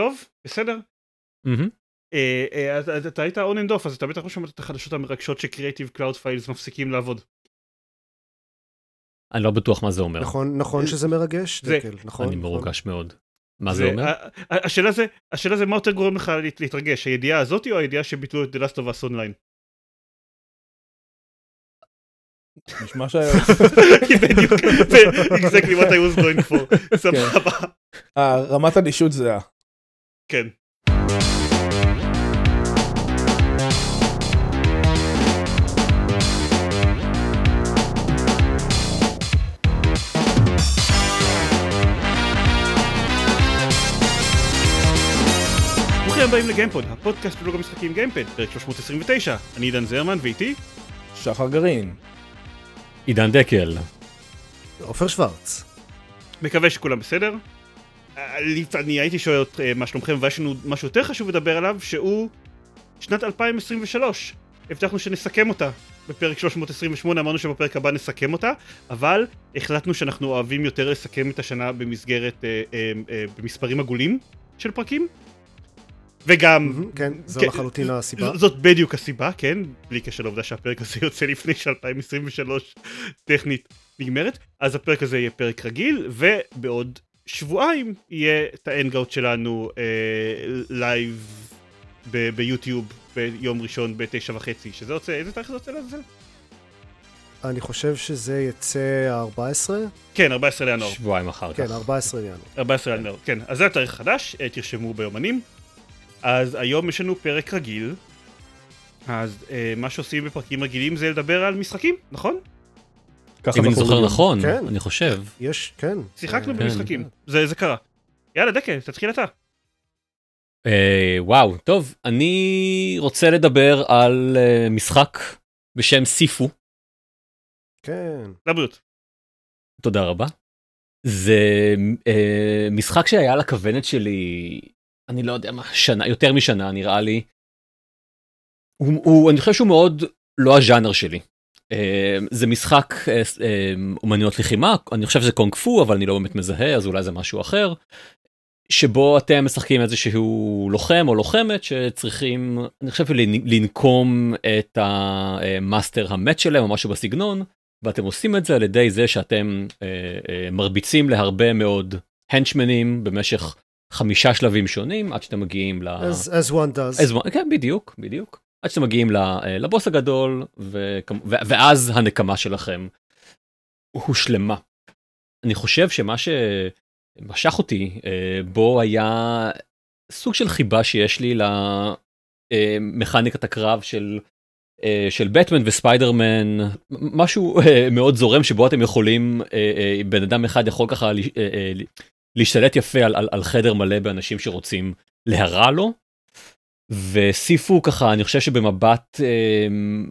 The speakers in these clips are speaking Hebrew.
טוב, בסדר. אה, אה, אז אתה היית on and off, אז אתה בטח לא שמעת את החדשות המרגשות ש Creative Cloud Files מפסיקים לעבוד. אני לא בטוח מה זה אומר. נכון, נכון שזה מרגש, זה- דקל, נכון. אני נכון. מרוגש מאוד. מה זה אומר? השאלה זה, השאלה זה מה יותר גורם לך להת- להתרגש, הידיעה הזאתי או הידיעה שביטלו את The Last of Us Online? נשמע ש... בדיוק, זה exactly what I was going for, סבבה, אה, רמת אדישות זהה. כן. ברוכים הבאים לגיימפוד, הפודקאסט בלוג המשחקים גיימפד, פרק 329, אני עידן זרמן ואיתי שחר גרעין. עידן דקל. עופר שוורץ. מקווה שכולם בסדר. אני הייתי שואל את אה, מה שלומכם ויש לנו משהו יותר חשוב לדבר עליו שהוא שנת 2023. הבטחנו שנסכם אותה בפרק 328 אמרנו שבפרק הבא נסכם אותה אבל החלטנו שאנחנו אוהבים יותר לסכם את השנה במסגרת אה, אה, אה, במספרים עגולים של פרקים וגם כן, זו כן, לחלוטין הסיבה. ז- זאת בדיוק הסיבה, כן? בלי קשר לעובדה שהפרק הזה יוצא לפני ש-2023 טכנית נגמרת. אז הפרק הזה יהיה פרק רגיל, ובעוד שבועיים יהיה את ה hangout שלנו אה, לייב ב- ביוטיוב ביום ראשון בתשע וחצי, שזה יוצא, איזה תאריך זה יוצא לעזאזל? אני חושב שזה יצא ה-14? כן, 14 לינואר. שבועיים אחר כן, כך. 14 ינואר. 14 לינואר, כן. אז זה התאריך החדש, אה, תרשמו ביומנים. אז היום יש לנו פרק רגיל. אז אה, מה שעושים בפרקים רגילים זה לדבר על משחקים, נכון? אם אני זוכר. נכון, כן. אני חושב. יש, כן. שיחקנו אה, במשחקים, זה, זה קרה. יאללה דקל, תתחיל אתה. אה, וואו, טוב, אני רוצה לדבר על אה, משחק בשם סיפו. כן. לבריאות. תודה רבה. זה אה, משחק שהיה על הכוונת שלי, אני לא יודע מה, שנה, יותר משנה נראה לי. הוא, הוא, אני חושב שהוא מאוד לא הז'אנר שלי. אה, זה משחק אה, אה, אומנויות לחימה, אני חושב שזה קונג פו, אבל אני לא באמת מזהה, אז אולי זה משהו אחר. שבו אתם משחקים איזשהו לוחם או לוחמת שצריכים, אני חושב, לנ- לנקום את המאסטר המת שלהם או משהו בסגנון. ואתם עושים את זה על ידי זה שאתם אה, אה, מרביצים להרבה מאוד הנצ'מנים במשך חמישה שלבים שונים עד שאתם מגיעים ל... As as one does. אז, כן בדיוק בדיוק עד שאתם מגיעים אה, לבוס הגדול ו- ואז הנקמה שלכם הושלמה. אני חושב שמה שמשך אותי אה, בו היה סוג של חיבה שיש לי למכניקת הקרב של אה, של בטמן וספיידרמן משהו אה, מאוד זורם שבו אתם יכולים אה, אה, בן אדם אחד יכול ככה אה, אה, להשתלט יפה על, על, על חדר מלא באנשים שרוצים להרע לו. וסיפו ככה אני חושב שבמבט אה,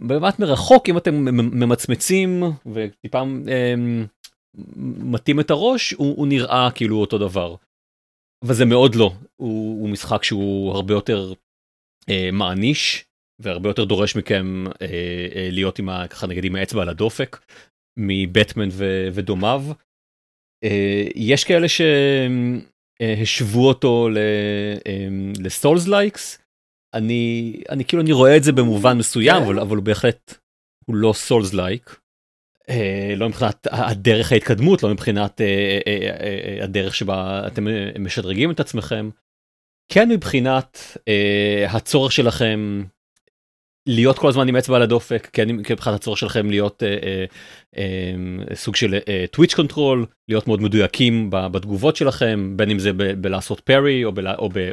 במבט מרחוק אם אתם ממצמצים וטיפה אה, מטים את הראש הוא, הוא נראה כאילו אותו דבר. אבל זה מאוד לא הוא, הוא משחק שהוא הרבה יותר אה, מעניש והרבה יותר דורש מכם אה, אה, להיות עם ה, ככה נגיד עם האצבע על הדופק מבטמן ו, ודומיו. אה, יש כאלה שהשוו אותו אה, ל Souls-likes. אני אני כאילו אני רואה את זה במובן מסוים אבל, אבל הוא בהחלט הוא לא Souls-like. אה, לא מבחינת הדרך ההתקדמות לא מבחינת אה, אה, הדרך שבה אתם משדרגים את עצמכם. כן מבחינת הצורך שלכם להיות כל הזמן עם אצבע על הדופק, כן מבחינת הצורך שלכם להיות סוג של twitch control, להיות מאוד מדויקים בתגובות שלכם, בין אם זה בלעשות parry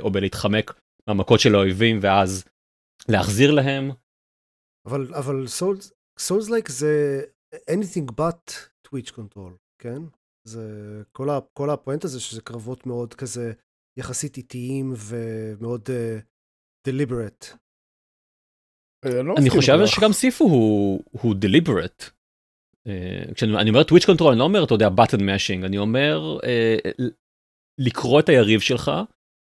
או בלהתחמק מהמכות של האויבים ואז להחזיר להם. אבל אבל Souls Souls-like זה anything but twitch control, כן? זה כל ה- כל הפואנט הזה שזה קרבות מאוד כזה יחסית איטיים ומאוד אה, deliberate. אה, לא אני מסכים חושב. שגם Sifu הוא, הוא deliberate. Uh, כשאני אני אומר twitch control אני לא אומר אתה יודע button mashing אני אומר uh, לקרוא את היריב שלך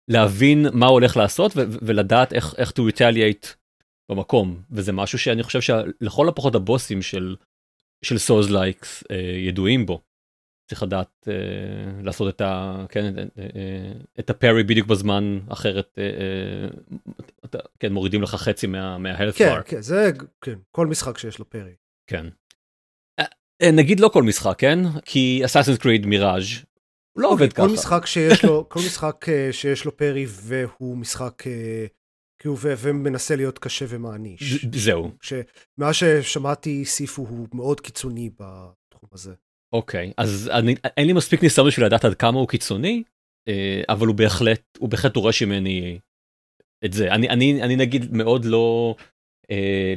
להבין מה הוא הולך לעשות ולדעת איך איך to retaliate במקום וזה משהו שאני חושב שלכל הפחות הבוסים של של souls-likes uh, ידועים בו. צריך לדעת אה, לעשות את, ה, כן, אה, אה, את ה parry בדיוק בזמן, אחרת אה, אה, אתה, כן, מורידים לך חצי מה, מה-health כן, bar. כן, זה, כן, כל משחק שיש לו parry. כן. אה, אה, נגיד לא כל משחק, כן? כי Assassin's Creed Mirage לא אוקיי, עובד ככה. כל משחק שיש לו, כל משחק אה, שיש לו parry והוא משחק, אה, כי הוא ומנסה להיות קשה ומעניש. זהו, שמה ששמעתי, Sifu הוא מאוד קיצוני בתחום הזה. אוקיי, אז אני, אין לי מספיק ניסיון בשביל לדעת עד כמה הוא קיצוני, אה, אבל הוא בהחלט, הוא בהחלט דורש ממני את זה. אני, אני, אני נגיד מאוד לא,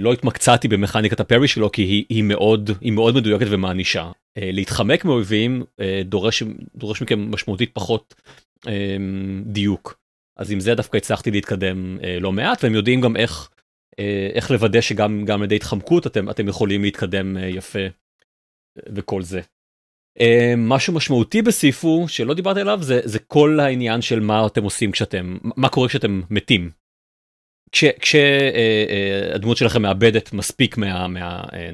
לא התמקצעתי במכניקת הפרי שלו, כי היא, היא, מאוד, היא מאוד מדויקת ומענישה. אה, להתחמק מאויבים אה, דורש, דורש מכם משמעותית פחות אה, דיוק. אז עם זה דווקא הצלחתי להתקדם אה, לא מעט, והם יודעים גם איך, אה, איך לוודא שגם גם על ידי התחמקות אתם, אתם יכולים להתקדם אה, יפה אה, וכל זה. אה, משהו משמעותי בסיפו שלא דיברתי עליו זה זה כל העניין של מה אתם עושים כשאתם מה קורה כשאתם מתים. כשהדמות שלכם מאבדת מספיק מה... מה אה,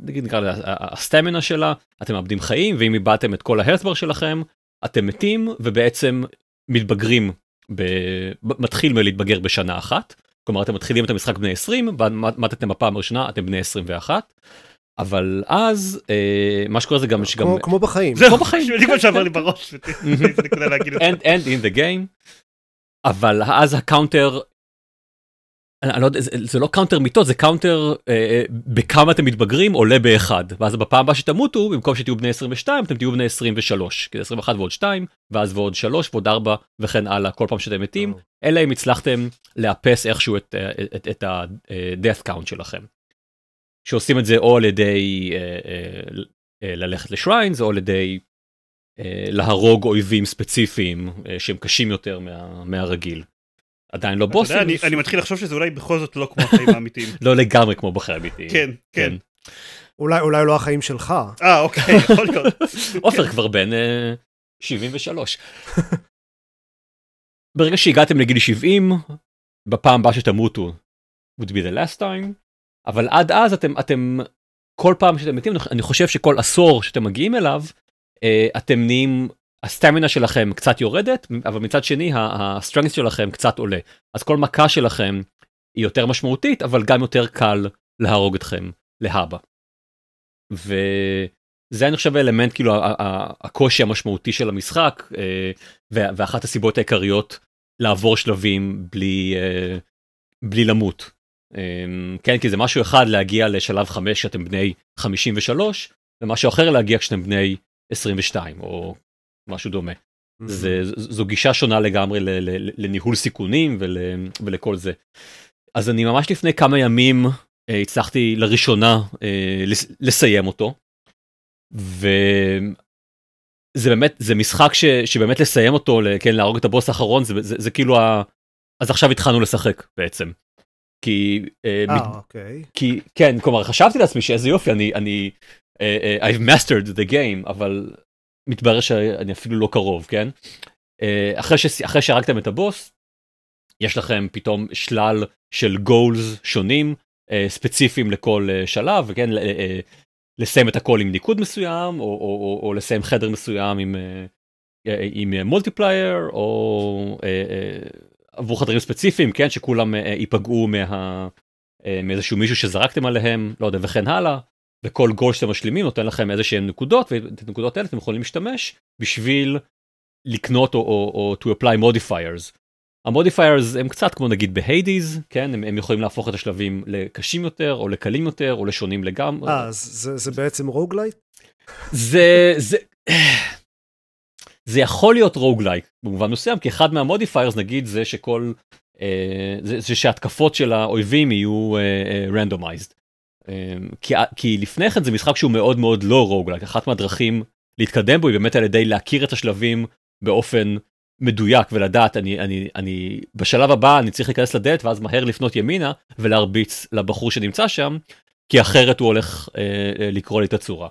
נגיד נקרא לזה הסטמינה שלה אתם מאבדים חיים ואם איבדתם את כל ההרסבר שלכם אתם מתים ובעצם מתבגרים ב... מתחיל מלהתבגר בשנה אחת כלומר אתם מתחילים את המשחק בני 20 ומתתם בפעם הראשונה אתם בני 21 אבל אז אה, מה שקורה זה גם שגם כמו, כמו בחיים. זהו, כמו בחיים. בדיוק מה שעבר לי בראש. זה. end in the game אבל אז ה counter זה, זה לא counter מיתות זה counter אה, בכמה אתם מתבגרים עולה באחד ואז בפעם הבאה שתמותו במקום שתהיו בני 22 אתם תהיו בני 23 כי זה 21 ועוד 2 ואז ועוד 3 ועוד 4 וכן הלאה כל פעם שאתם מתים. אלא אם הצלחתם לאפס איכשהו את, אה, את, את ה-death count שלכם. שעושים את זה או על ידי אה, אה, אה, ללכת לשריינס או על ידי אה, להרוג אויבים ספציפיים אה, שהם קשים יותר מה, מהרגיל. עדיין לא בוסים, אני- אני מתחיל לחשוב שזה אולי בכל זאת לא כמו החיים האמיתיים. לא לגמרי כמו בחיים אמיתיים. כן, כן. אולי, אולי לא החיים שלך. אה, אוקיי, יכול להיות. עופר כבר בן אה, 73. ברגע שהגעתם לגיל 70, בפעם הבאה שתמותו, would be the last time, אבל עד אז אתם, אתם, כל פעם שאתם מתים, אני חושב שכל עשור שאתם מגיעים אליו, אה, אתם נהיים, הסטמינה שלכם קצת יורדת, אבל מצד שני, ה strength שלכם קצת עולה. אז כל מכה שלכם היא יותר משמעותית, אבל גם יותר קל להרוג אתכם להבא. וזה אני חושב האלמנט כאילו הקושי המשמעותי של המשחק אה, ואחת הסיבות העיקריות לעבור שלבים בלי אה, בלי למות. אה, כן כי זה משהו אחד להגיע לשלב 5 שאתם בני 53 ומשהו אחר להגיע כשאתם בני 22 או משהו דומה. זה, זו גישה שונה לגמרי ל, ל, לניהול סיכונים ול, ולכל זה. אז אני ממש לפני כמה ימים אה, הצלחתי לראשונה אה, לס, לסיים אותו. וזה באמת זה משחק ש, שבאמת לסיים אותו כן להרוג את הבוס האחרון זה, זה, זה כאילו ה... אז עכשיו התחלנו לשחק בעצם. כי, אה, מת- אוקיי. כי כן כלומר חשבתי לעצמי שאיזה יופי אני אני uh, I've mastered the game אבל מתברר שאני אפילו לא קרוב כן? uh, אחרי, שהרגתם את הבוס יש לכם פתאום שלל של goals שונים uh, ספציפיים לכל uh, שלב וכן לסיים את הכל עם ניקוד מסוים או, או, או, או לסיים חדר מסוים עם עם מולטיפלייר או עבור חדרים ספציפיים כן? שכולם ייפגעו מה... אה, מאיזשהו מישהו שזרקתם עליהם, לא יודע, וכן הלאה, וכל גול שאתם משלימים נותן לכם איזה שהם נקודות, ואת הנקודות האלה אתם יכולים להשתמש בשביל לקנות או, או, או to apply modifiers. ה modifiers הם קצת כמו נגיד ב Hades, כן, הם, הם יכולים להפוך את השלבים לקשים יותר, או לקלים יותר, או לשונים לגמרי. אה, אז זה, זה בעצם roguelite? זה, זה, זה יכול להיות roguelike במובן מסוים, כי אחד מה modifiers נגיד זה שכל, אה, זה, זה שהתקפות של האויבים יהיו randomized. אה, אה, כי, כי לפני כן זה משחק שהוא מאוד מאוד לא roguelike, אחת מהדרכים להתקדם בו היא באמת על ידי להכיר את השלבים באופן מדויק ולדעת אני אני אני בשלב הבא אני צריך להיכנס לדלת ואז מהר לפנות ימינה ולהרביץ לבחור שנמצא שם כי אחרת הוא הולך אה, אה, לקרוע לי את הצורה.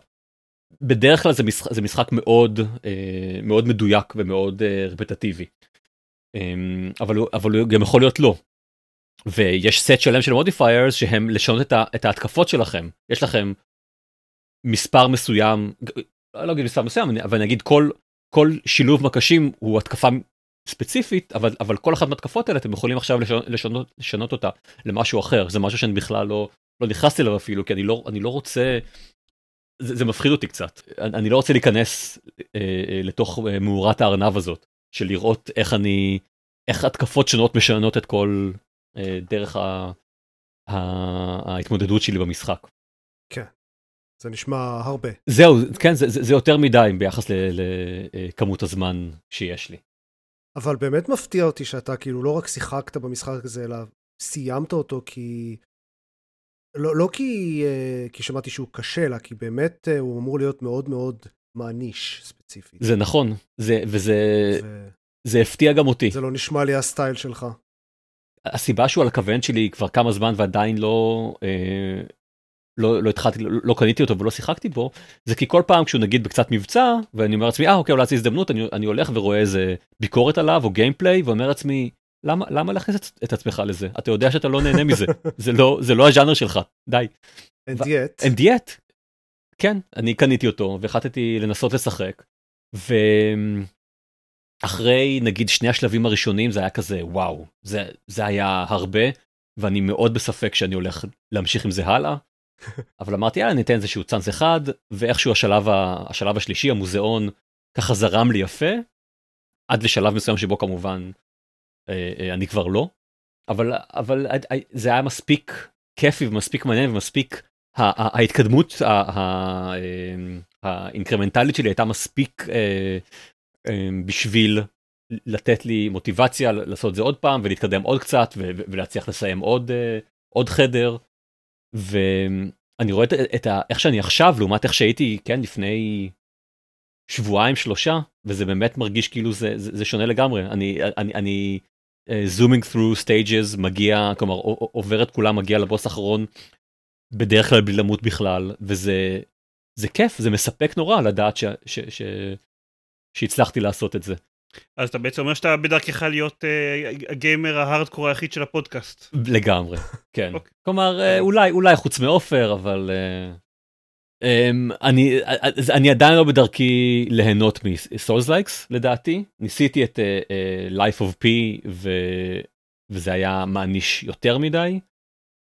בדרך כלל זה משחק, זה משחק מאוד אה, מאוד מדויק ומאוד אה, רפטטיבי. אה, אבל, אבל הוא גם יכול להיות לא. ויש סט שלם של modifiers שהם לשנות את, ה, את ההתקפות שלכם. יש לכם מספר מסוים, לא אגיד מספר מסוים, אבל נגיד כל, כל שילוב מקשים הוא התקפה ספציפית, אבל, אבל כל אחת מהתקפות האלה אתם יכולים עכשיו לשנות, לשנות, לשנות אותה למשהו אחר, זה משהו שאני בכלל לא, לא נכנסתי אליו אפילו, כי אני לא, אני לא רוצה, זה, זה מפחיד אותי קצת, אני, אני לא רוצה להיכנס אה, אה, לתוך אה, מאורת הארנב הזאת, של לראות איך אני, איך התקפות שונות משנות את כל דרך ה, ה, ההתמודדות שלי במשחק. זה נשמע הרבה. זהו, כן, זה, זה, זה יותר מדי ביחס לכמות הזמן שיש לי. אבל באמת מפתיע אותי שאתה כאילו לא רק שיחקת במשחק הזה, אלא סיימת אותו כי... לא, לא כי, אה, כי שמעתי שהוא קשה, אלא כי באמת אה, הוא אמור להיות מאוד מאוד מעניש ספציפית. זה נכון, זה, וזה ו- זה הפתיע גם אותי. זה לא נשמע לי הסטייל שלך. הסיבה שהוא על הכוון שלי כבר כמה זמן ועדיין לא, אה, לא, לא התחלתי, לא, לא קניתי אותו ולא שיחקתי בו, זה כי כל פעם כשהוא נגיד בקצת מבצע, ואני אומר לעצמי, אה אוקיי, אולי זו הזדמנות, אני, אני הולך ורואה איזה ביקורת עליו או גיימפליי, ואומר לעצמי, למה, למה להכניס את, את עצמך לזה? אתה יודע שאתה לא נהנה מזה, זה לא, זה לא הז'אנר שלך, די. And ו- yet, And yet, כן, אני קניתי אותו והחלטתי לנסות לשחק. ואחרי נגיד שני השלבים הראשונים זה היה כזה וואו, זה, זה היה הרבה ואני מאוד בספק שאני הולך להמשיך עם זה הלאה. אבל אמרתי יאללה ניתן איזשהו צאנס אחד ואיכשהו השלב, ה, השלב השלישי המוזיאון ככה זרם לי יפה עד לשלב מסוים שבו כמובן אה, אה, אני כבר לא. אבל אבל אה, אה, זה היה מספיק כיפי ומספיק מעניין ומספיק ההתקדמות ה- ה- אמ, האינקרמנטלית שלי הייתה מספיק אה, אה, בשביל לתת לי מוטיבציה לעשות את זה עוד פעם ולהתקדם עוד קצת ולהצליח לסיים עוד אה, עוד חדר. ואני רואה את, את ה, איך שאני עכשיו לעומת איך שהייתי כן לפני שבועיים שלושה וזה באמת מרגיש כאילו זה, זה, זה שונה לגמרי אני אני אני זומינג through stages מגיע כלומר עובר את כולם מגיע לבוס האחרון בדרך כלל בלי למות בכלל וזה זה כיף זה מספק נורא לדעת ש, ש, ש, שהצלחתי לעשות את זה אז אתה בעצם אומר שאתה בדרכך להיות אה, הגיימר ההארדקור היחיד של הפודקאסט. לגמרי כן אוקיי. כלומר אה, אולי אולי חוץ מעופר אבל אה, אמ, אני אז אני עדיין לא בדרכי ליהנות מ souls-likes לדעתי ניסיתי את אה, אה, Lies of P ו... וזה היה מעניש יותר מדי.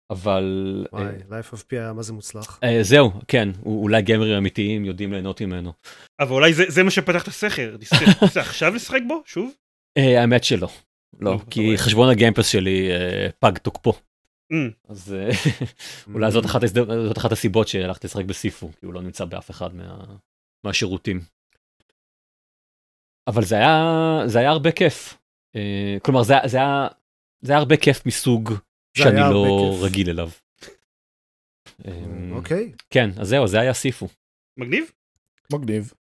אבל אה, וואי, Life of P היה מה זה מוצלח. אה, זהו כן אולי גיימרים אמיתיים יודעים ליהנות ממנו. אבל אולי זה, זה מה שפתח את הסכר. ניסית עכשיו לשחק בו? שוב? אה, האמת שלא. לא, לא, כי רואה. חשבון הגיימפס שלי אה, פג תוקפו. Mm. אז אה, אולי זאת אחת, ההזד- זאת אחת הסיבות שהלכתי לשחק בסיפו, כי הוא לא נמצא באף אחד מה, מהשירותים. אבל זה היה, זה היה הרבה כיף. אה, כלומר, זה, זה, היה, זה היה הרבה כיף מסוג שאני לא כיף. רגיל אליו. אה, אוקיי, כן, אז זהו, זה היה סיפו. מגניב? מגניב.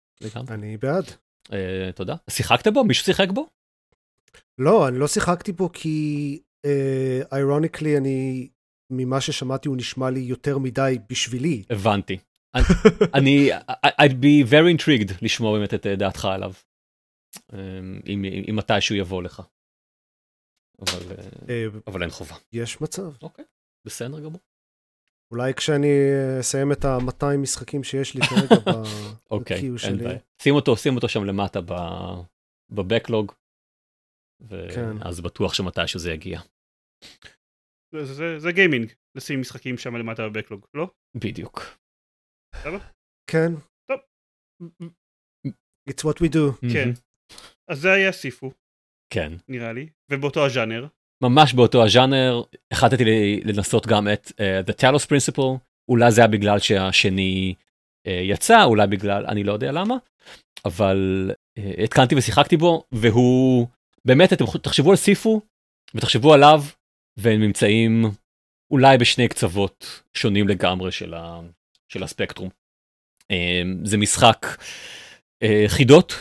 אני בעד. אה, תודה. שיחקת בו? מישהו שיחק בו? לא, אני לא שיחקתי בו כי איירוניקלי אני, ממה ששמעתי הוא נשמע לי יותר מדי בשבילי. הבנתי. אני- I'd be very intrigued לשמוע באמת את אה, דעתך עליו. אה, אם, אם מתישהו יבוא לך. אבל, אה, אה, אבל אין חובה. יש מצב. אוקיי, בסדר גמור. אולי כשאני אסיים את ה-200 משחקים שיש לי כרגע אוקיי, ב-Q אין שלי. בעיה. שים אותו, שים אותו שם למטה בבקלוג. כן. ואז בטוח שמתישהו זה יגיע. זה, זה, זה גיימינג, לשים משחקים שם למטה בבקלוג, לא? בדיוק. כן. טוב. It's what we do. כן. אז זה היה סיפו, כן. נראה לי, ובאותו הז'אנר. ממש באותו הז'אנר החלטתי לנסות גם את uh, The Talos Principle אולי זה היה בגלל שהשני uh, יצא אולי בגלל אני לא יודע למה אבל uh, התקנתי ושיחקתי בו והוא באמת אתם תחשבו על סיפו ותחשבו עליו והם נמצאים אולי בשני קצוות שונים לגמרי של, ה, של הספקטרום. Um, זה משחק uh, חידות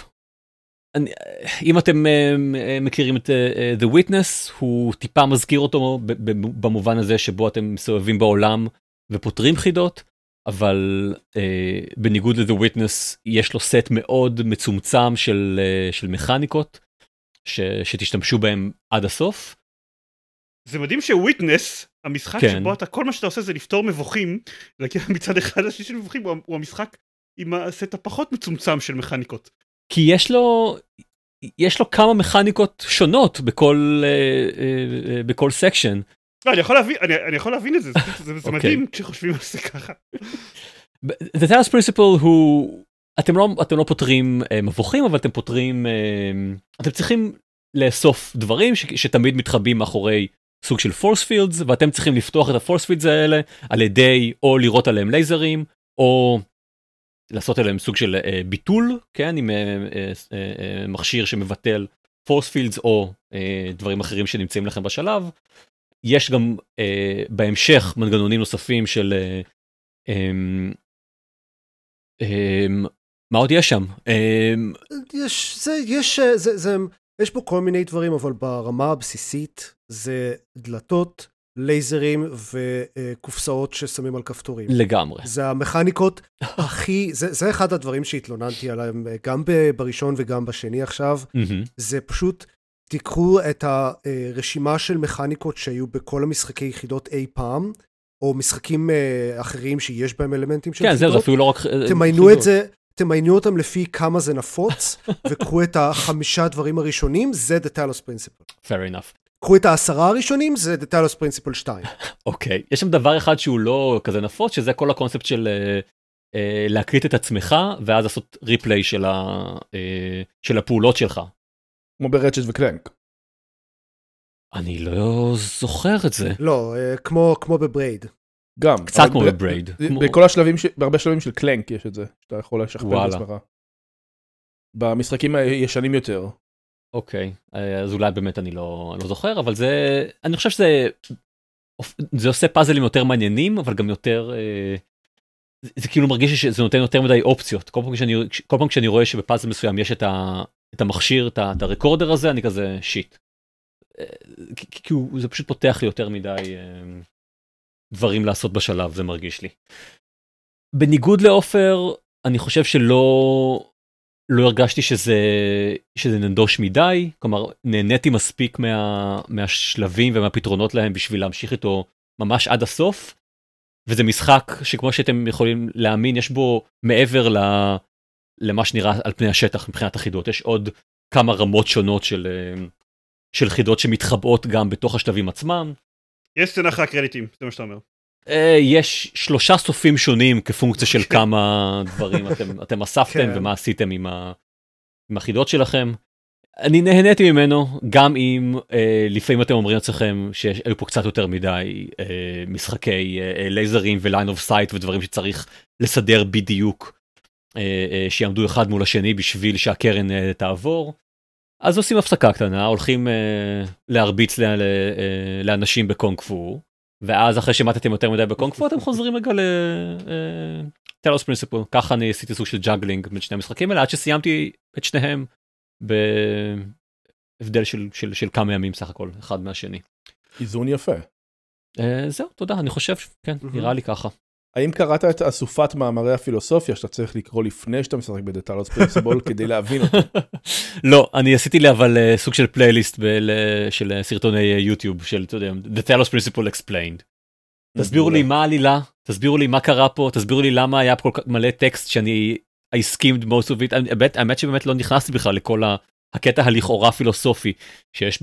אם אתם uh, מכירים את uh, The Witness, הוא טיפה מזכיר אותו במובן הזה שבו אתם מסתובבים בעולם ופותרים חידות, אבל בניגוד ל-The Witness יש לו סט מאוד מצומצם של, של מכניקות ש, שתשתמשו בהם עד הסוף. זה מדהים ש Witness, המשחק כן. שבו אתה, כל מה שאתה עושה זה לפתור מבוכים, להגיע מצד אחד לשני של מבוכים, הוא, הוא המשחק עם הסט הפחות מצומצם של מכניקות. כי יש לו, יש לו כמה מכניקות שונות בכל, אה, אה, אה, בכל section. לא, אני יכול להבין, אני, אני יכול להבין את זה, זה, זה, אוקיי. מדהים כשחושבים על זה ככה. The Talos Principle הוא, אתם לא, אתם לא פותרים מבוכים, אבל אתם פותרים, אתם צריכים לאסוף דברים ש, שתמיד מתחבאים מאחורי סוג של force fields, ואתם צריכים לפתוח את ה-force fields האלה על ידי או לירות עליהם לייזרים, או לעשות עליהם סוג של אה, ביטול, כן, עם אה, אה, מכשיר שמבטל force fields או דברים אחרים שנמצאים לכם בשלב. יש גם בהמשך מנגנונים נוספים של אה, אמ, מה עוד יש שם? אמ, יש, זה, יש, זה, זה, יש פה כל מיני דברים, אבל ברמה הבסיסית זה דלתות, לייזרים וקופסאות ששמים על כפתורים. לגמרי. זה המכניקות הכי, זה, זה אחד הדברים שהתלוננתי עליהם אה, גם בראשון וגם בשני עכשיו. מהמם. זה פשוט, תיקחו את הרשימה של מכניקות שהיו בכל המשחקי יחידות אי פעם, או משחקים אה, אחרים שיש בהם אלמנטים של כן, זהו, זה יחידות. אפילו לא רק... אה, תמיינו. את זה, תמיינו אותם לפי כמה זה נפוץ, וקחו את החמישה דברים הראשונים, זה The Talos Principle. fair enough. קחו את העשרה הראשונים, זה The Talos Principle 2. אוקיי. יש שם דבר אחד שהוא לא כזה נפוץ, שזה כל הקונספט של אה, אה, להקליט את עצמך, ואז לעשות ריפליי של, ה, אה, של הפעולות שלך. כמו ברצ'ט וקלנק. אני לא זוכר את זה. לא, כמו, כמו ב Braid. גם. קצת כמו ב Braid. כמו- בכל השלבים, ש- בהרבה שלבים של Clank יש את זה, שאתה יכול לשכפל. את עצמך. במשחקים הישנים יותר. אוקיי, אה, אז אולי באמת אני לא, לא זוכר, אבל זה, אני חושב שזה, זה עושה פאזלים יותר מעניינים, אבל גם יותר, אה, זה, זה כאילו מרגיש שזה נותן יותר מדי אופציות. כל פעם כשאני, כל פעם כשאני רואה שבפאזל מסוים יש את, ה, את המכשיר, את, ה, את הרקורדר הזה, אני כזה שיט. אה, כי, הוא, זה פשוט פותח לי יותר מדי דברים לעשות בשלב, זה מרגיש לי. בניגוד לעופר, אני חושב שלא, לא הרגשתי שזה, שזה נדוש מדי, כלומר נהניתי מספיק מה, מהשלבים ומהפתרונות להם בשביל להמשיך איתו ממש עד הסוף. וזה משחק שכמו שאתם יכולים להאמין יש בו מעבר ל, למה שנראה על פני השטח מבחינת החידות, יש עוד כמה רמות שונות של, אה, של חידות שמתחבאות גם בתוך השלבים עצמם. יש סצנה אחרי הקרדיטים, זה מה שאתה אומר. אה, יש שלושה סופים שונים כפונקציה של כמה דברים אתם, אתם אספתם כן. ומה עשיתם עם, ה, עם החידות שלכם. אני נהניתי ממנו גם אם אה, לפעמים אתם אומרים לעצמכם שהיו פה קצת יותר מדי אה, משחקי אה, לייזרים ו line of sight ודברים שצריך לסדר בדיוק אה, אה, שיעמדו אחד מול השני בשביל שהקרן אה, תעבור. אז עושים הפסקה קטנה הולכים אה, להרביץ ל, אה, לאנשים בקונג פו ואז אחרי שמטתם יותר מדי בקונג פו אתם חוזרים רגע ל Talos Principle ככה אני עשיתי סוג של juggling בין שני המשחקים האלה עד שסיימתי את שניהם בהבדל של, של, של כמה ימים סך הכל אחד מהשני. איזון יפה. אה, זהו תודה אני חושב כן מהמם. נראה לי ככה. האם קראת את אסופת מאמרי הפילוסופיה שאתה צריך לקרוא לפני שאתה משחק בדטלוס פרינסיבול כדי להבין אותו? לא אני עשיתי לי אבל אה, סוג של פלייליסט של אה, סרטוני אה, יוטיוב של אתה יודע Talos Principle Explained. תסבירו לי מה העלילה תסבירו לי מה קרה פה תסבירו לי למה היה פה כל כך מלא טקסט שאני I skimmed most of it האמת, שבאמת לא נכנסתי בכלל לכל ה- הקטע הלכאורה פילוסופי שיש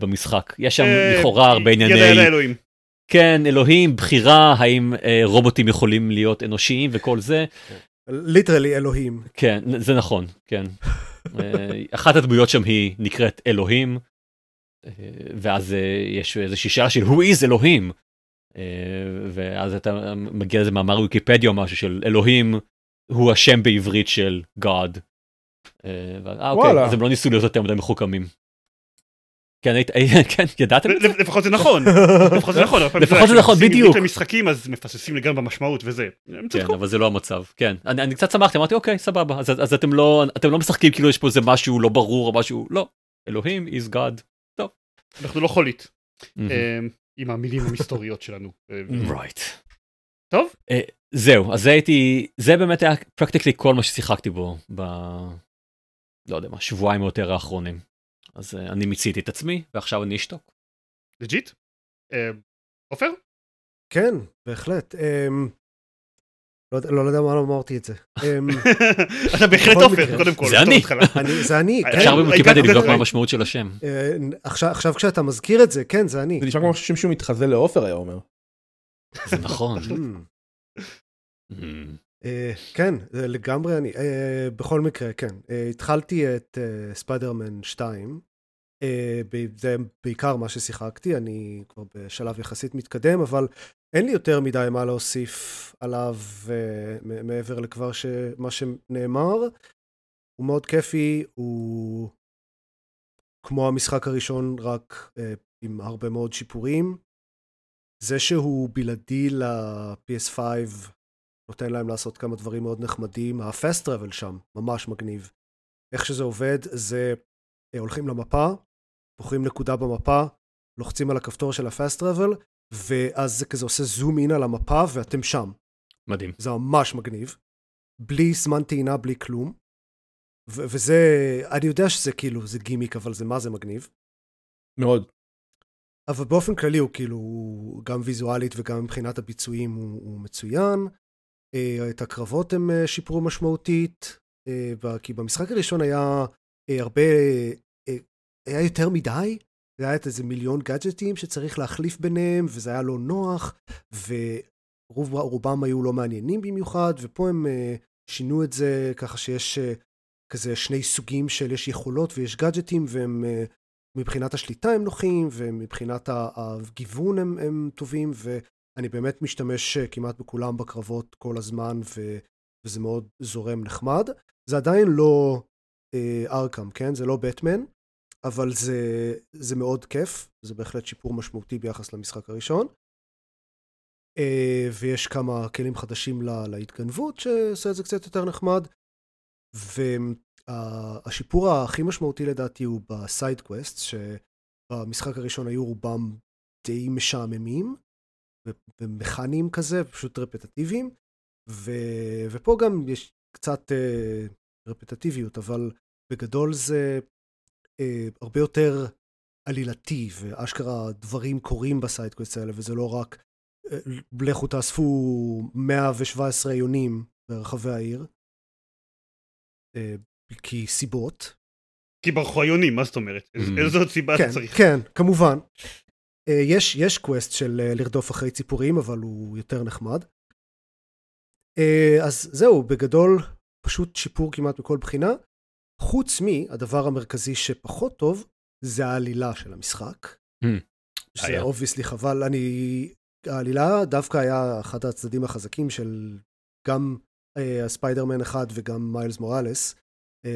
במשחק יש שם לכאורה הרבה ענייני. כן אלוהים בחירה האם אה, רובוטים יכולים להיות אנושיים וכל זה ליטרלי אלוהים. כן זה נכון כן אה, אחת הדמויות שם היא נקראת אלוהים אה, ואז אה, יש איזושהי שאלה של who is אלוהים ואז אתה מגיע לזה מאמר ויקיפדיה או משהו של אלוהים הוא השם בעברית של God. אוקיי, וואלה. אז הם לא ניסו להיות יותר מדי מחוכמים. כן, כן, ידעתם את זה? לפ- לפחות זה נכון, לפחות זה נכון. לפחות זה נכון, בדיוק. עברית למשחקים אז מפספסים לגמרי במשמעות וזה. כן. אבל זה לא המצב. כן, אני, קצת שמחתי, אמרתי אוקיי, סבבה, אז, אתם לא, אתם לא משחקים כאילו יש פה איזה משהו לא ברור או משהו, לא. אלוהים is God. אנחנו לא חולית. אה, עם המילים המסתוריות שלנו. אה, right. טוב, אה, זהו, אז זה הייתי, זה באמת היה practically כל מה ששיחקתי בו ב... לא יודע מה, שבועיים או יותר האחרונים. אז אה, אני מיציתי את עצמי, ועכשיו אני אשתוק. legit? אה, עופר? כן, בהחלט. אמ, לא יודע- לא יודע מה אמרתי את זה. אמ, אתה בהחלט עופר. קודם כל. זה אני. זה אני, כן. אפשר אה, הגעת- לבדוק מה אה, המשמעות של השם. אה, עכשיו עכשיו כשאתה מזכיר את זה, כן, זה אני. זה נשמע כמו שמישהו מתחזה לעופר היה אומר. זה נכון. אה, כן, לגמרי אני. אה, בכל מקרה, כן. אה, התחלתי את ספיידרמן 2. אה, ב- זה בעיקר מה ששיחקתי, אני כבר בשלב יחסית מתקדם, אבל אין לי יותר מדי מה להוסיף עליו מ- מעבר לכבר ש- מה שנאמר. הוא מאוד כיפי, הוא כמו המשחק הראשון, רק אה, עם הרבה מאוד שיפורים. זה שהוא בלעדי ל-PS5 נותן להם לעשות כמה דברים מאוד נחמדים. ה-fast travel שם ממש מגניב. איך שזה עובד זה אה, הולכים למפה, בוחרים נקודה במפה, לוחצים על הכפתור של ה-fast travel, ואז זה כזה עושה זום אין על המפה ואתם שם. מדהים. זה ממש מגניב. בלי זמן טעינה, בלי כלום. ו- וזה, אני יודע שזה כאילו, זה גימיק, אבל זה מה זה מגניב. מאוד. אבל באופן כללי הוא כאילו, גם ויזואלית וגם מבחינת הביצועים הוא, הוא מצוין. אה, את הקרבות הם אה, שיפרו משמעותית, אה, כי במשחק הראשון היה הרבה, היה יותר מדי, זה היה את איזה מיליון גאדג'טים שצריך להחליף ביניהם, וזה היה לא נוח, ורובם היו לא מעניינים במיוחד, ופה הם שינו את זה ככה שיש כזה שני סוגים של יש יכולות ויש גאדג'טים, והם מבחינת השליטה הם נוחים, ומבחינת הגיוון הם, הם טובים, ואני באמת משתמש אה, כמעט בכולם בקרבות כל הזמן, ו, וזה מאוד זורם נחמד. זה עדיין לא אה, ארקאם, כן? זה לא בטמן, אבל זה, זה מאוד כיף, זה בהחלט שיפור משמעותי ביחס למשחק הראשון. אה, ויש כמה כלים חדשים לה, להתגנבות, שעושה את זה קצת יותר נחמד. והשיפור הכי משמעותי לדעתי הוא בסייד קווסט, שבמשחק הראשון היו רובם די משעממים, ומכניים כזה, פשוט רפטטיביים, ו- ופה גם יש קצת אה, רפטטיביות, אבל בגדול זה אה, הרבה יותר עלילתי, ואשכרה דברים קורים ב side quests האלה, וזה לא רק אה, לכו תאספו 117 יונים ברחבי העיר, אה, כי סיבות. כי ברחו היונים, מה זאת אומרת? איז- Mm. איזו עוד סיבה אתה כן, צריך? כן, כמובן. אה, יש, יש quest של אה, לרדוף אחרי ציפורים, אבל הוא יותר נחמד. אה, אז זהו, בגדול, פשוט שיפור כמעט מכל בחינה. חוץ מהדבר המרכזי שפחות טוב, זה העלילה של המשחק. Hmm. שזה היה. obviously חבל, אני... העלילה דווקא היה אחד הצדדים החזקים של גם אה, הספיידרמן אחד וגם מיילס מוראלס.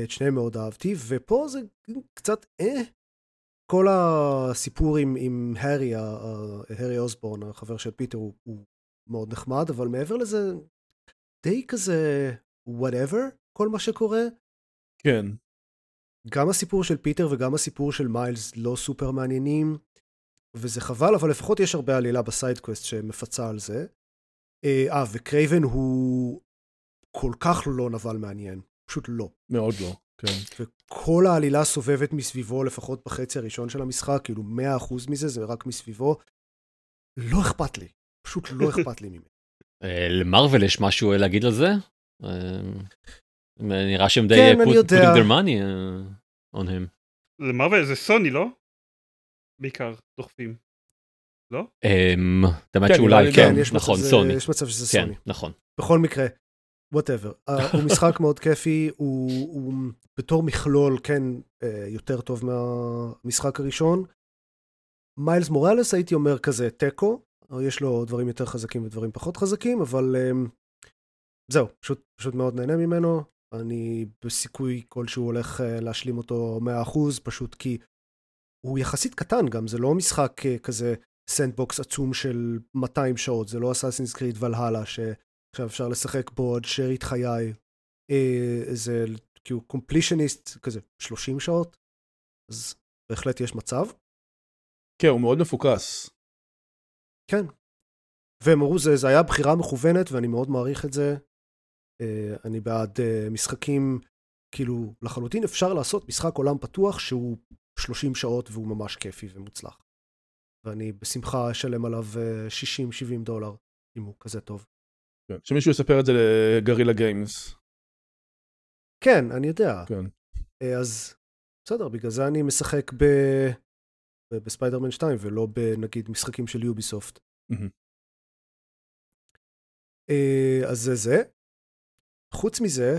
את שניהם מאוד אהבתי, ופה זה קצת אה. כל הסיפור עם, עם הארי, הארי אוסבורן, החבר של פיטר, הוא, הוא מאוד נחמד, אבל מעבר לזה, די כזה whatever, כל מה שקורה. כן. גם הסיפור של פיטר וגם הסיפור של מיילס לא סופר מעניינים, וזה חבל, אבל לפחות יש הרבה עלילה ב side quests שמפצה על זה. אה, אה, וקרייבן הוא כל כך לא נבל מעניין, פשוט לא. מאוד לא. כן. וכל העלילה סובבת מסביבו, לפחות בחצי הראשון של המשחק, כאילו 100% מזה זה רק מסביבו. לא אכפת לי, פשוט לא אכפת לי ממנו. אה, למרוויל יש משהו אה, להגיד על זה? אה, נראה שהם די כן, יודע. putting their money on him. למרוויל זה סוני, לא? בעיקר דוחפים. לא? אמ, את האמת כן, שאולי, לי כן, כן, יש נכון, סוני. יש מצב שזה כן, סוני. נכון. בכל מקרה, whatever. הוא משחק מאוד כיפי, הוא, הוא בתור מכלול, כן, אה, יותר טוב מהמשחק הראשון. מיילס מוראלס הייתי אומר כזה תיקו, יש לו דברים יותר חזקים ודברים פחות חזקים, אבל אה, זהו, פשוט, פשוט מאוד נהנה ממנו. אני בסיכוי כלשהו הולך אה, להשלים אותו 100%, פשוט כי הוא יחסית קטן גם, זה לא משחק אה, כזה sandbox עצום של 200 שעות, זה לא אסאסינס קריד ולהלה, שעכשיו אפשר לשחק בו עד שארית חיי. אה, זה כאילו completionist כזה 30 שעות, אז בהחלט יש מצב. כן, הוא מאוד מפוקס. כן. והם אמרו, זה, זה היה בחירה מכוונת, ואני מאוד מעריך את זה. Uh, אני בעד uh, משחקים, כאילו, לחלוטין אפשר לעשות משחק עולם פתוח שהוא 30 שעות והוא ממש כיפי ומוצלח. ואני בשמחה אשלם עליו uh, 60-70 דולר, אם הוא כזה טוב. כן, שמישהו יספר את זה לגרילה גיימס. כן, אני יודע. כן. אה, אז בסדר, בגלל זה אני משחק ב... בספיידרמן 2 ולא בנגיד משחקים של יוביסופט. אה, אז זה זה. חוץ מזה,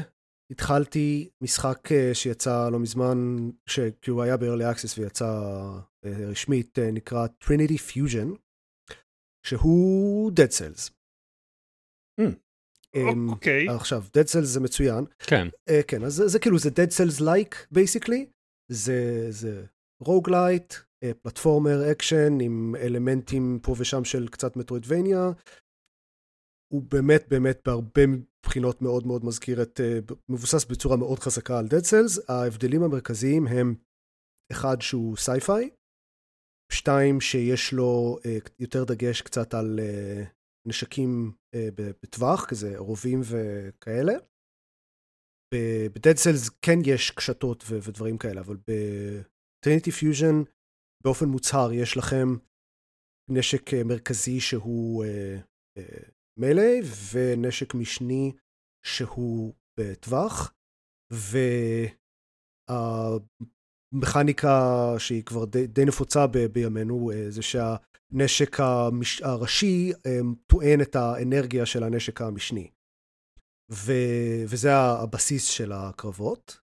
התחלתי משחק אה, שיצא לא מזמן, ש... כי הוא היה ב-early access ויצא רשמית, נקרא Trinity Fusion, שהוא Dead Cells. Mm. אמ, אוקיי. עכשיו, Dead Cells זה מצוין. כן. Uh, כן, אז זה, זה כאילו, זה Dead Cells like, basically. זה, זה roguelite, platformer, אקשן, עם אלמנטים פה ושם של קצת metroidvania. הוא באמת באמת בהרבה בחינות מאוד מאוד מזכיר את, uh, מבוסס בצורה מאוד חזקה על Dead Cells. ההבדלים המרכזיים הם, אחד שהוא sci-fi, שתיים שיש לו uh, יותר דגש קצת על נשקים uh, בטווח, כזה רובים וכאלה. ב-Dead Cells כן יש קשתות ו- ודברים כאלה, אבל ב-Trinity Fusion באופן מוצהר יש לכם נשק אה, מרכזי שהוא מיילי ונשק משני שהוא בטווח, והמכניקה שהיא כבר די, די נפוצה ב- בימינו אה, זה שהנשק המש... הראשי אה, טוען את האנרגיה של הנשק המשני. ו... וזה הבסיס של הקרבות.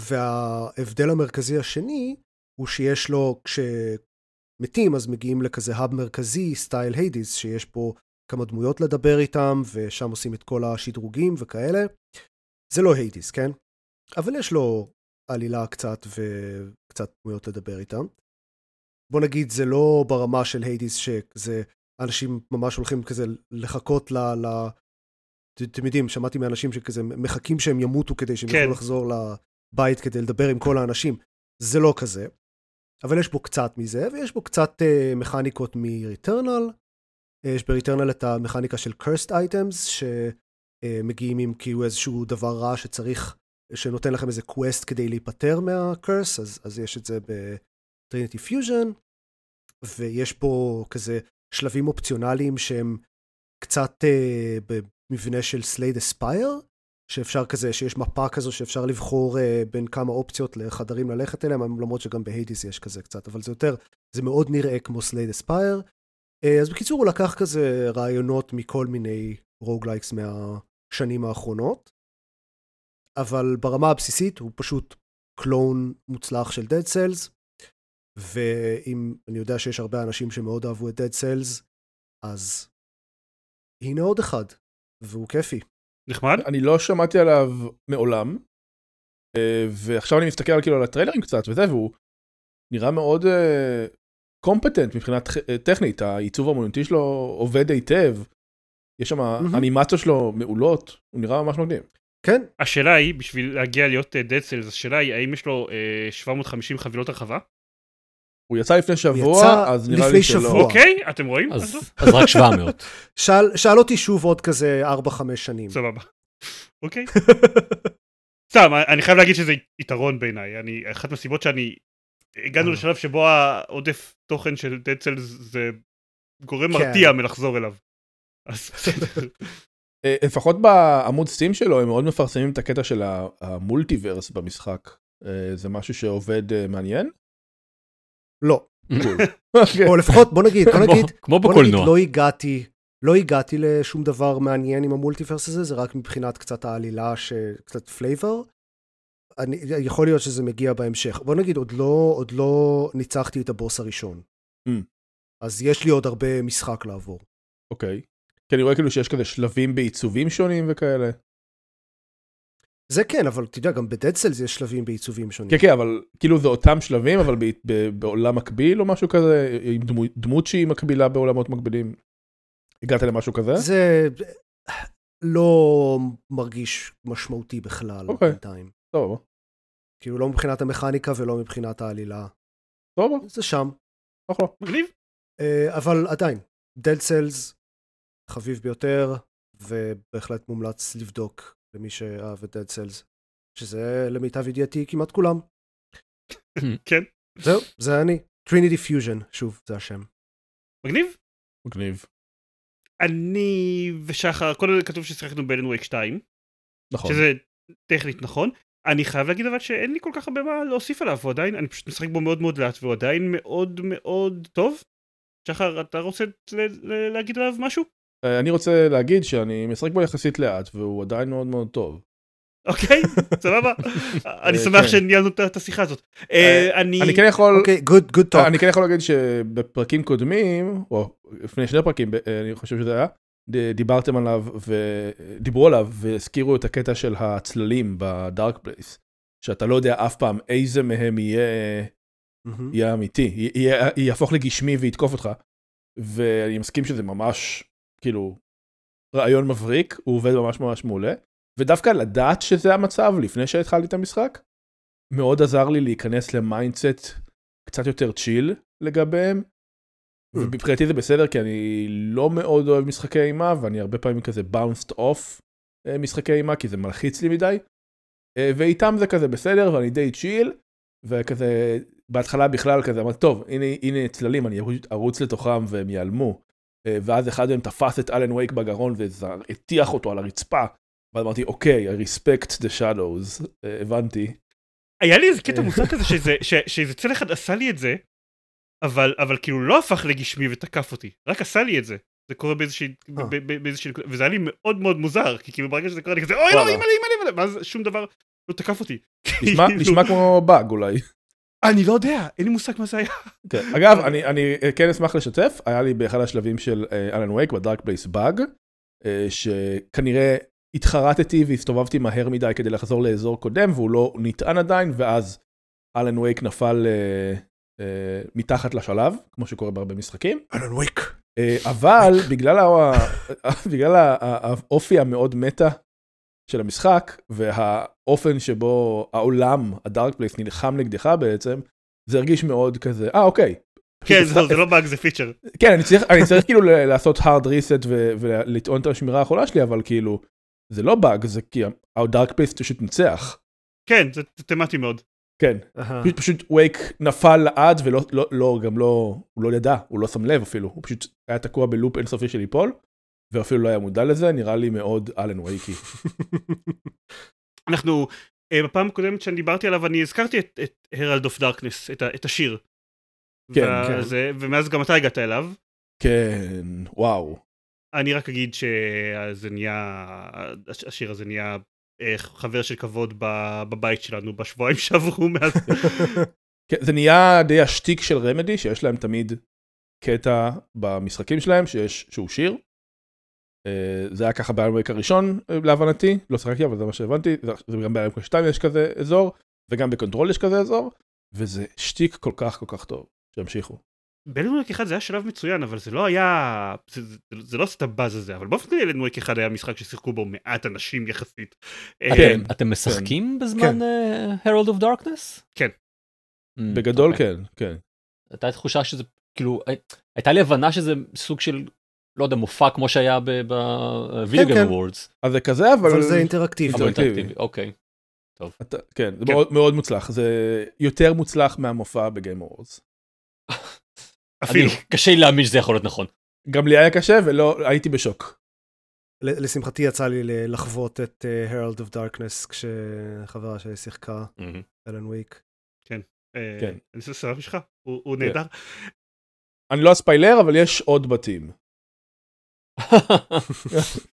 וההבדל המרכזי השני הוא שיש לו, כשמתים אז מגיעים לכזה hub מרכזי, style היידיס, שיש פה כמה דמויות לדבר איתם, ושם עושים את כל השדרוגים וכאלה. זה לא היידיס, כן? אבל יש לו עלילה קצת וקצת דמויות לדבר איתם. בוא נגיד, זה לא ברמה של היידיס, שזה אנשים ממש הולכים כזה לחכות ל... ל... אתם יודעים, שמעתי מאנשים שכזה מחכים שהם ימותו כדי שהם כן. יוכלו לחזור לבית כדי לדבר עם כל האנשים. זה לא כזה. אבל יש בו קצת מזה, ויש בו קצת uh, מכניקות מ-Returnal. Uh, יש ב-Returnal את המכניקה של Cursed Items, שמגיעים עם כאילו איזשהו דבר רע שצריך, שנותן לכם איזה quest כדי להיפטר מה-Curse, אז, אז יש את זה ב-Trinity Fusion, ויש פה כזה שלבים אופציונליים שהם קצת uh, במבנה של Slay the Spire, שאפשר כזה, שיש מפה כזו שאפשר לבחור uh, בין כמה אופציות לחדרים ללכת אליהם, למרות שגם בהיידיס יש כזה קצת, אבל זה יותר, זה מאוד נראה כמו Slay the Spire. Uh, אז בקיצור, הוא לקח כזה רעיונות מכל מיני roguelikes מהשנים האחרונות, אבל ברמה הבסיסית הוא פשוט קלון מוצלח של Dead Cells, ואם אני יודע שיש הרבה אנשים שמאוד אהבו את Dead Cells, אז הנה עוד אחד, והוא כיפי. נחמד? אני לא שמעתי עליו מעולם, אה, ועכשיו אני מסתכל על כאילו על הטריילרים קצת וזה, והוא נראה מאוד קומפטנט מבחינת אה, טכנית, העיצוב האמנותי שלו עובד היטב, יש שם מהמם. אנימציות שלו מעולות, הוא נראה ממש מגניב. כן, השאלה היא, בשביל להגיע להיות אה, Dead Cells, השאלה היא, האם יש לו אה, 750 חבילות הרחבה? הוא יצא לפני שבוע, יצא אז נראה לפני לי שלא. שבוע. אוקיי, אתם רואים? אז אז רק 700. שאל, שאל אותי שוב עוד כזה 4-5 שנים. סבבה. אוקיי. סתם, אני חייב להגיד שזה יתרון בעיניי. אני, אחת מהסיבות שאני... הגענו אה. לשלב שבו העודף תוכן של Dead Cells זה גורם כן. מרתיע מלחזור אליו. אז בסדר. אה, לפחות בעמוד Steam שלו הם מאוד מפרסמים את הקטע של ה multiverse במשחק. אה, זה משהו שעובד מעניין? לא. אוקיי. או לפחות, בוא נגיד, בוא נגיד, כמו בקולנוע. לא הגעתי, לא הגעתי לשום דבר מעניין עם ה multiverse הזה, זה רק מבחינת קצת העלילה, קצת flavor. אני, יכול להיות שזה מגיע בהמשך. בוא נגיד, עוד לא, עוד לא ניצחתי את הבוס הראשון. Mm. אז יש לי עוד הרבה משחק לעבור. אוקיי. כי אני רואה כאילו שיש כזה שלבים בעיצובים שונים וכאלה. זה כן, אבל אתה יודע, גם בדד סלס יש שלבים בעיצובים שונים. כן כן אבל כאילו זה אותם שלבים אבל ב- ב- בעולם מקביל או משהו כזה עם דמות, דמות שהיא מקבילה בעולמות מקבילים. הגעת למשהו כזה? זה לא מרגיש משמעותי בכלל אוקיי. בינתיים. טוב. כאילו לא מבחינת המכניקה ולא מבחינת העלילה. טוב. זה שם. אחלה. מגניב. אה, אבל עדיין, Dead Cells חביב ביותר, ובהחלט מומלץ לבדוק למי שאהב את Dead Cells, שזה למיטב ידיעתי כמעט כולם. כן. זהו, זה אני. Trinity Fusion, שוב, זה השם. מגניב. מגניב. אני ושחר, קודם כתוב ששיחקנו באלן וייק 2, נכון. שזה טכנית נכון. אני חייב להגיד אבל שאין לי כל כך הרבה מה להוסיף עליו, הוא עדיין, אני פשוט משחק בו מאוד מאוד לאט, והוא עדיין מאוד מאוד טוב. שחר, אתה רוצה ל- ל- להגיד עליו משהו? אה, אני רוצה להגיד שאני משחק בו יחסית לאט, והוא עדיין מאוד מאוד טוב. אוקיי, סבבה. אני אה, שמח כן. שניהלנו את- השיחה הזאת. אה, אני... אני כן יכול... אוקיי, good, good talk. אני כן יכול להגיד שבפרקים קודמים, או לפני שני פרקים, אני חושב שזה היה, דיברתם עליו ודיברו עליו והזכירו את הקטע של הצללים ב Dark Place, שאתה לא יודע אף פעם איזה מהם יהיה. יהיה אמיתי, יהפוך לגשמי ויתקוף אותך. ואני מסכים שזה ממש, כאילו, רעיון מבריק, הוא עובד ממש ממש מעולה. ודווקא לדעת שזה המצב לפני שהתחלתי את המשחק, מאוד עזר לי להיכנס ל mindset קצת יותר צ'יל לגביהם. ומבחינתי זה בסדר כי אני לא מאוד אוהב משחקי אימה ואני הרבה פעמים כזה בounced off אה, משחקי אימה כי זה מלחיץ לי מדי. אה, ואיתם זה כזה בסדר ואני די צ'יל וכזה בהתחלה בכלל כזה אמרתי טוב הנה הנה צללים אני ארוץ לתוכם והם ייעלמו. אה, ואז אחד מהם תפס את אלן וייק בגרון והטיח אותו על הרצפה. ואז אמרתי אוקיי I respect the shadows אה, הבנתי. היה לי איזה קטע אה. מוזר כזה שזה, ש, שאיזה צל אחד עשה לי את זה, אבל, אבל כאילו לא הפך לגשמי ותקף אותי, רק עשה לי את זה. זה קורה באיזושהי, באיזושהי, נקודה, וזה היה לי מאוד מאוד מוזר, כי כאילו ברגע שזה קורה לי כזה, אוי לא. אימא לי, אימא לי, ואז שום דבר לא תקף אותי. נשמע, כאילו, נשמע כמו באג אולי. אני לא יודע, אין לי מושג מה זה היה. כן. אגב, אני, אני אה, כן אשמח לשתף, היה לי באחד השלבים של Alan Wake ב Dark Place באג, אה, שכנראה התחרטתי והסתובבתי מהר מדי כדי לחזור לאזור קודם והוא לא נטען עדיין, ואז Alan Wake נפל אה, אה, מתחת לשלב, כמו שקורה בהרבה משחקים. Alan Wake. אה, אבל בגלל, האופי המאוד meta של המשחק והאופן שבו העולם, ה Dark Place, נלחם נגדך בעצם, זה הרגיש מאוד כזה, אה אוקיי. כן, זה זה לא באג, זה פיצ'ר. כן, אני צריך, אני צריך כאילו לעשות hard reset ו- ולטעון את השמירה האחרונה שלי, אבל כאילו, זה לא באג, זה כי ה Dark Place פשוט ניצח. כן, זה זה תמטי מאוד. כן. פשוט, פשוט Wake נפל לעד ולא, לא, לא, גם לא, הוא לא ידע, הוא לא שם לב אפילו, הוא פשוט היה תקוע בלופ אינסופי של ליפול, ואפילו לא היה מודע לזה, נראה לי מאוד Alan Wakeי. אנחנו, אה, בפעם הקודמת שאני דיברתי עליו, אני הזכרתי את, את Herald of Darkness, את, את השיר. כן, וזה, ומאז גם אתה הגעת אליו. כן, וואו. אני רק אגיד שזה נהיה, הש- השיר הזה נהיה אה, חבר של כבוד בבית שלנו בשבועיים שעברו מאז. כן, זה נהיה די השטיק של Remedy, שיש להם תמיד קטע במשחקים שלהם, שיש, שהוא שיר. אה, זה היה ככה ב Alan Wake הראשון אה, להבנתי, לא שיחקתי אבל זה מה שהבנתי, זה גם ב Alan Wake 2 יש כזה אזור, וגם ב Control יש כזה אזור, וזה שטיק כל כך כל כך טוב, שימשיכו. ב Alan Wake אחד זה היה שלב מצוין, אבל זה לא היה, זה, זה, זה לא עושה את הבאז הזה, אבל באופן כללי ב Alan Wake אחד היה משחק ששיחקו בו מעט אנשים יחסית. אה, כן. אתם- אתם משחקים בזמן Herald of Darkness? כן. בגדול כן, כן. הייתה תחושה שזה כאילו הי- הייתה לי הבנה שזה סוג של לא יודע מופע כמו שהיה בווידאו כן, Game כן. Awards. אז זה כזה, אבל... אבל זה אינטראקטיבי. אבל- אינטראקטיבי. אוקיי. אתה, כן, זה כן. מאוד, מאוד מוצלח, זה יותר מוצלח מהמופע ב Game Awards. אפילו. אני- קשה לי להאמין שזה יכול להיות נכון. גם לי היה קשה ולא, הייתי בשוק. ל- לשמחתי יצא לי ל- לחוות את Herald of Darkness כשחברה שלי שיחקה Alan Wake. כן. אני עושה סרט שלך, הוא הוא נהדר. אני לא אספיילר, אבל יש עוד בתים.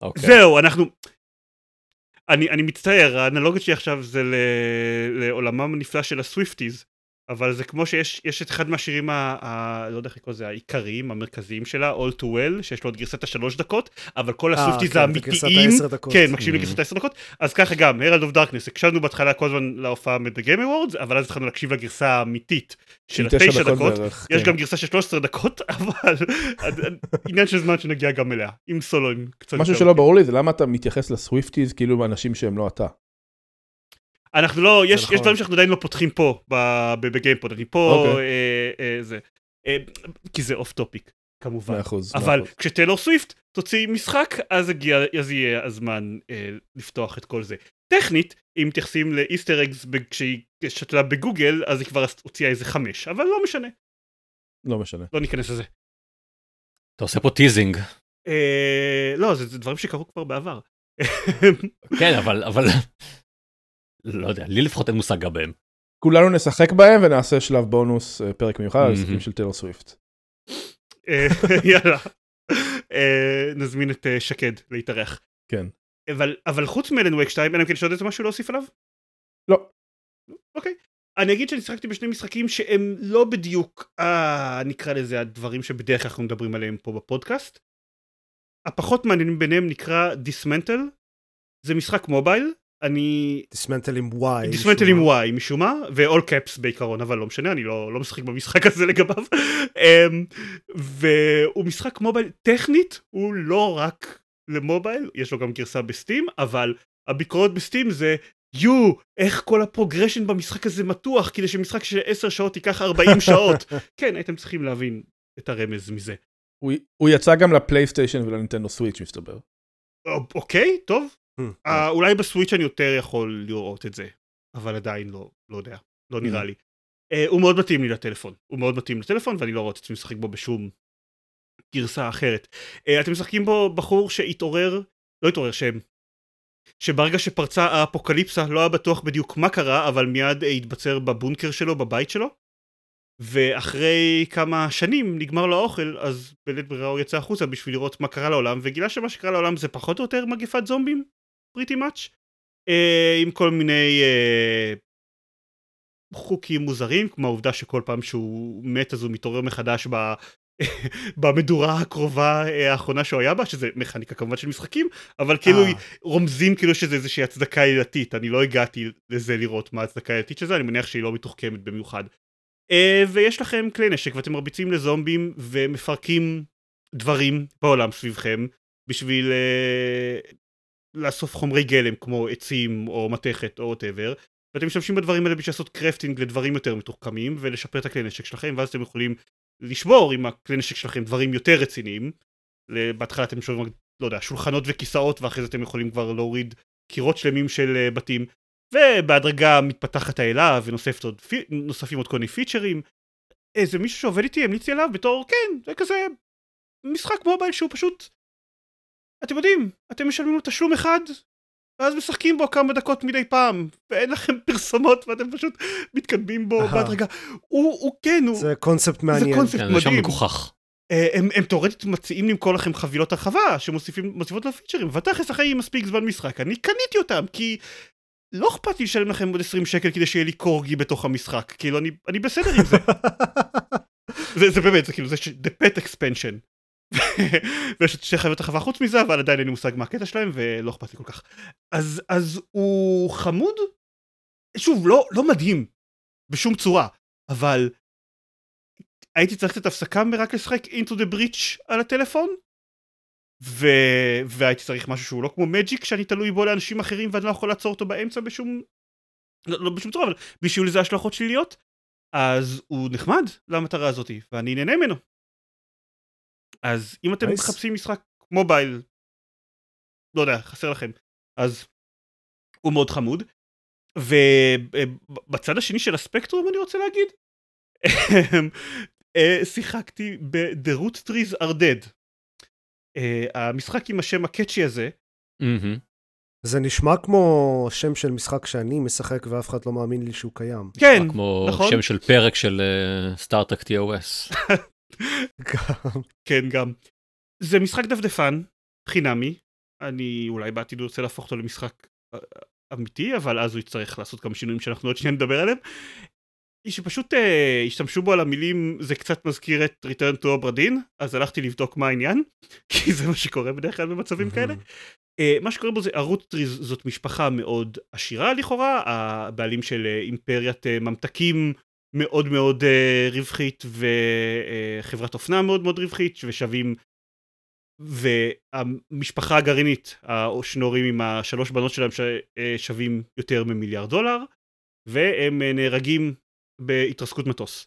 אוקיי. זהו, אנחנו... אני, אני מצטער, האנלוגיה שלי עכשיו זה ל, לעולמם הנפלא של ה Swifties, אבל זה כמו שיש יש את אחד מהשירים, ה, ה, לא יודע איך לקרוא לזה, העיקריים, המרכזיים שלה, All Too Well, שיש לו את גרסת השלוש דקות, אבל כל אה, ה Swifties כן, האמיתיים. כן, מקשיבים Mm. לגרסת העשר דקות, אז ככה גם, Herald of Darkness, הקשבנו בהתחלה כל הזמן להופעה Game Awards, אבל אז התחלנו להקשיב לגרסה האמיתית של תשע התשע דקות, בערך, יש כן. גם גרסה של 13 דקות, אבל עניין של זמן שנגיע גם אליה, עם סולוים קצת משהו שלא ברור לי זה למה אתה מתייחס ל Swifties כאילו אנשים שהם לא אתה. אנחנו לא, יש, נכון. יש דברים שאנחנו עדיין לא פותחים פה ב- ב- בגיימפוד, אני פה, אוקיי. אה, אה, זה, אה, כי זה off topic, כמובן. מאה אחוז. מאה אבל אחוז. כשטיילור סוויפט תוציא משחק, אז, הגיע, אז יהיה הזמן אה, לפתוח את כל זה. טכנית, אם מתייחסים ל Easter eggs כשהיא שתלה בגוגל, אז היא כבר הוציאה איזה חמש, אבל לא משנה, לא משנה. לא ניכנס לזה. אתה עושה פה teasing. אה, לא, זה, זה דברים שקרו כבר בעבר. כן, אבל, אבל, לא יודע, לי לפחות אין מושג גם בהם. כולנו נשחק בהם ונעשה שלב בונוס אה, פרק מיוחד על משחקים. של טיילור סוויפט. אה, יאללה. אה, נזמין את שקד להתארח. כן. אבל, אבל חוץ מ Alan Wake 2, אין להם כן יש עוד איזה משהו להוסיף עליו? לא. אוקיי. אני אגיד שאני שיחקתי בשני משחקים שהם לא בדיוק, אה, נקרא לזה הדברים שבדרך כלל אנחנו מדברים עליהם פה בפודקאסט. הפחות מעניינים ביניהם נקרא Dysmantle. זה משחק מובייל. אני... Dysmantle עם Y. Dysmantle עם Y משום מה, ו-all caps בעיקרון, אבל לא משנה, אני לא, לא משחק במשחק הזה לגביו. אמ, והוא משחק מובייל טכנית, הוא לא רק למובייל, יש לו גם גרסה ב Steam, אבל הביקורות ב Steam זה יו, איך כל ה progression במשחק הזה מתוח, כדי שמשחק של 10 שעות ייקח 40 שעות. כן, הייתם צריכים להבין את הרמז מזה. הוא- הוא יצא גם לפלייסטיישן ולנינטנדו סוויץ' מסתבר. א- אוקיי, טוב. אה, אולי בסוויץ' אני יותר יכול לראות את זה, אבל עדיין לא, לא יודע, לא נראה Mm. לי. אה, הוא מאוד מתאים לי לטלפון, הוא מאוד מתאים לטלפון ואני לא רואה את עצמי משחק בו בשום גרסה אחרת. אה, אתם משחקים בו בחור שהתעורר, לא התעורר, ש... שברגע שפרצה האפוקליפסה לא היה בטוח בדיוק מה קרה, אבל מיד התבצר בבונקר שלו, בבית שלו. ואחרי כמה שנים נגמר לו האוכל, אז בלית ברירה הוא יצא החוצה בשביל לראות מה קרה לעולם, וגילה שמה שקרה לעולם זה פחות או יותר מגפת זומבים, פריטי מאץ', אה, עם כל מיני אה, חוקים מוזרים, כמו העובדה שכל פעם שהוא מת אז הוא מתעורר מחדש ב... במדורה הקרובה אה, האחרונה שהוא היה בה, שזה מכניקה כמובן של משחקים, אבל כאילו אה. רומזים כאילו שזה איזושהי הצדקה עלילתית, אני לא הגעתי לזה לראות מה ההצדקה העלילתית של זה, אני מניח שהיא לא מתוחכמת במיוחד. ויש לכם כלי נשק ואתם מרביצים לזומבים ומפרקים דברים בעולם סביבכם בשביל לאסוף חומרי גלם כמו עצים או מתכת או whatever ואתם משתמשים בדברים האלה בשביל לעשות crafting לדברים יותר מתוחכמים ולשפר את הכלי נשק שלכם ואז אתם יכולים לשבור עם הכלי נשק שלכם דברים יותר רציניים. בהתחלה אתם שוברים, לא יודע, שולחנות וכיסאות ואחרי זה אתם יכולים כבר להוריד קירות שלמים של אה, בתים ובהדרגה מתפתחת האלה ונוספים עוד, פי- נוספים עוד כל מיני פיצ'רים. איזה מישהו שעובד איתי המליץ לי עליו בתור כן זה כזה משחק מובייל שהוא פשוט אתם יודעים אתם משלמים לו תשלום אחד ואז משחקים בו כמה דקות מדי פעם ואין לכם פרסומות ואתם פשוט מתקדמים בו. בהדרגה הוא, הוא כן הוא זה קונספט מעניין. קונספט כן, זה שם מדהים. מגוחך. אה, הם, הם תאורטית מציעים למכור לכם חבילות הרחבה שמוסיפות לו פיצ'רים ותכלס אחרי מספיק זמן משחק אני קניתי אותם כי לא אכפת לי לשלם לכם עוד 20 שקל כדי שיהיה לי קורגי בתוך המשחק כאילו אני, אני בסדר עם זה זה, זה באמת זה כאילו זה ש- the pet expansion ויש עוד שתי חבילות הרחבה חוץ מזה אבל עדיין אין לי מושג מה הקטע שלהם ולא אכפת לי כל כך. אז אז הוא חמוד? שוב לא לא מדהים בשום צורה אבל הייתי צריך קצת הפסקה מרק לשחק into the breach על הטלפון? ו... והייתי צריך משהו שהוא לא כמו מג'יק שאני תלוי בו לאנשים אחרים ואני לא יכול לעצור אותו באמצע בשום לא, לא בשום צורה אבל בשביל זה השלכות שליליות? אז הוא נחמד למטרה הזאתי ואני נהנה ממנו אז אם אתם Nice. מחפשים משחק מובייל לא יודע חסר לכם אז הוא מאוד חמוד ובצד השני של הספקטרום אני רוצה להגיד אה, שיחקתי ב-The Root Trees are Dead. אה, המשחק עם השם הקאצ'י הזה. זה נשמע כמו שם של משחק שאני משחק ואף אחד לא מאמין לי שהוא קיים. כן, כמו נכון. שם של פרק של סטארטק TOS. גם. כן גם. זה משחק דפדפן, חינמי, אני אולי בעתיד רוצה להפוך אותו למשחק אה, אמיתי, אבל אז הוא יצטרך לעשות כמה שינויים שאנחנו עוד שנייה נדבר עליהם. שפשוט אה, השתמשו בו על המילים זה קצת מזכיר את Return to Obradin, אז הלכתי לבדוק מה העניין, כי זה מה שקורה בדרך כלל במצבים כאלה. Uh, מה שקורה בו זה הרוטטריז זאת משפחה מאוד עשירה לכאורה, הבעלים של uh, אימפריית uh, ממתקים מאוד מאוד uh, רווחית וחברת אופנה מאוד מאוד רווחית ושווים והמשפחה הגרעינית השנורים עם השלוש בנות שלהם ששווים יותר ממיליארד דולר והם נהרגים בהתרסקות מטוס.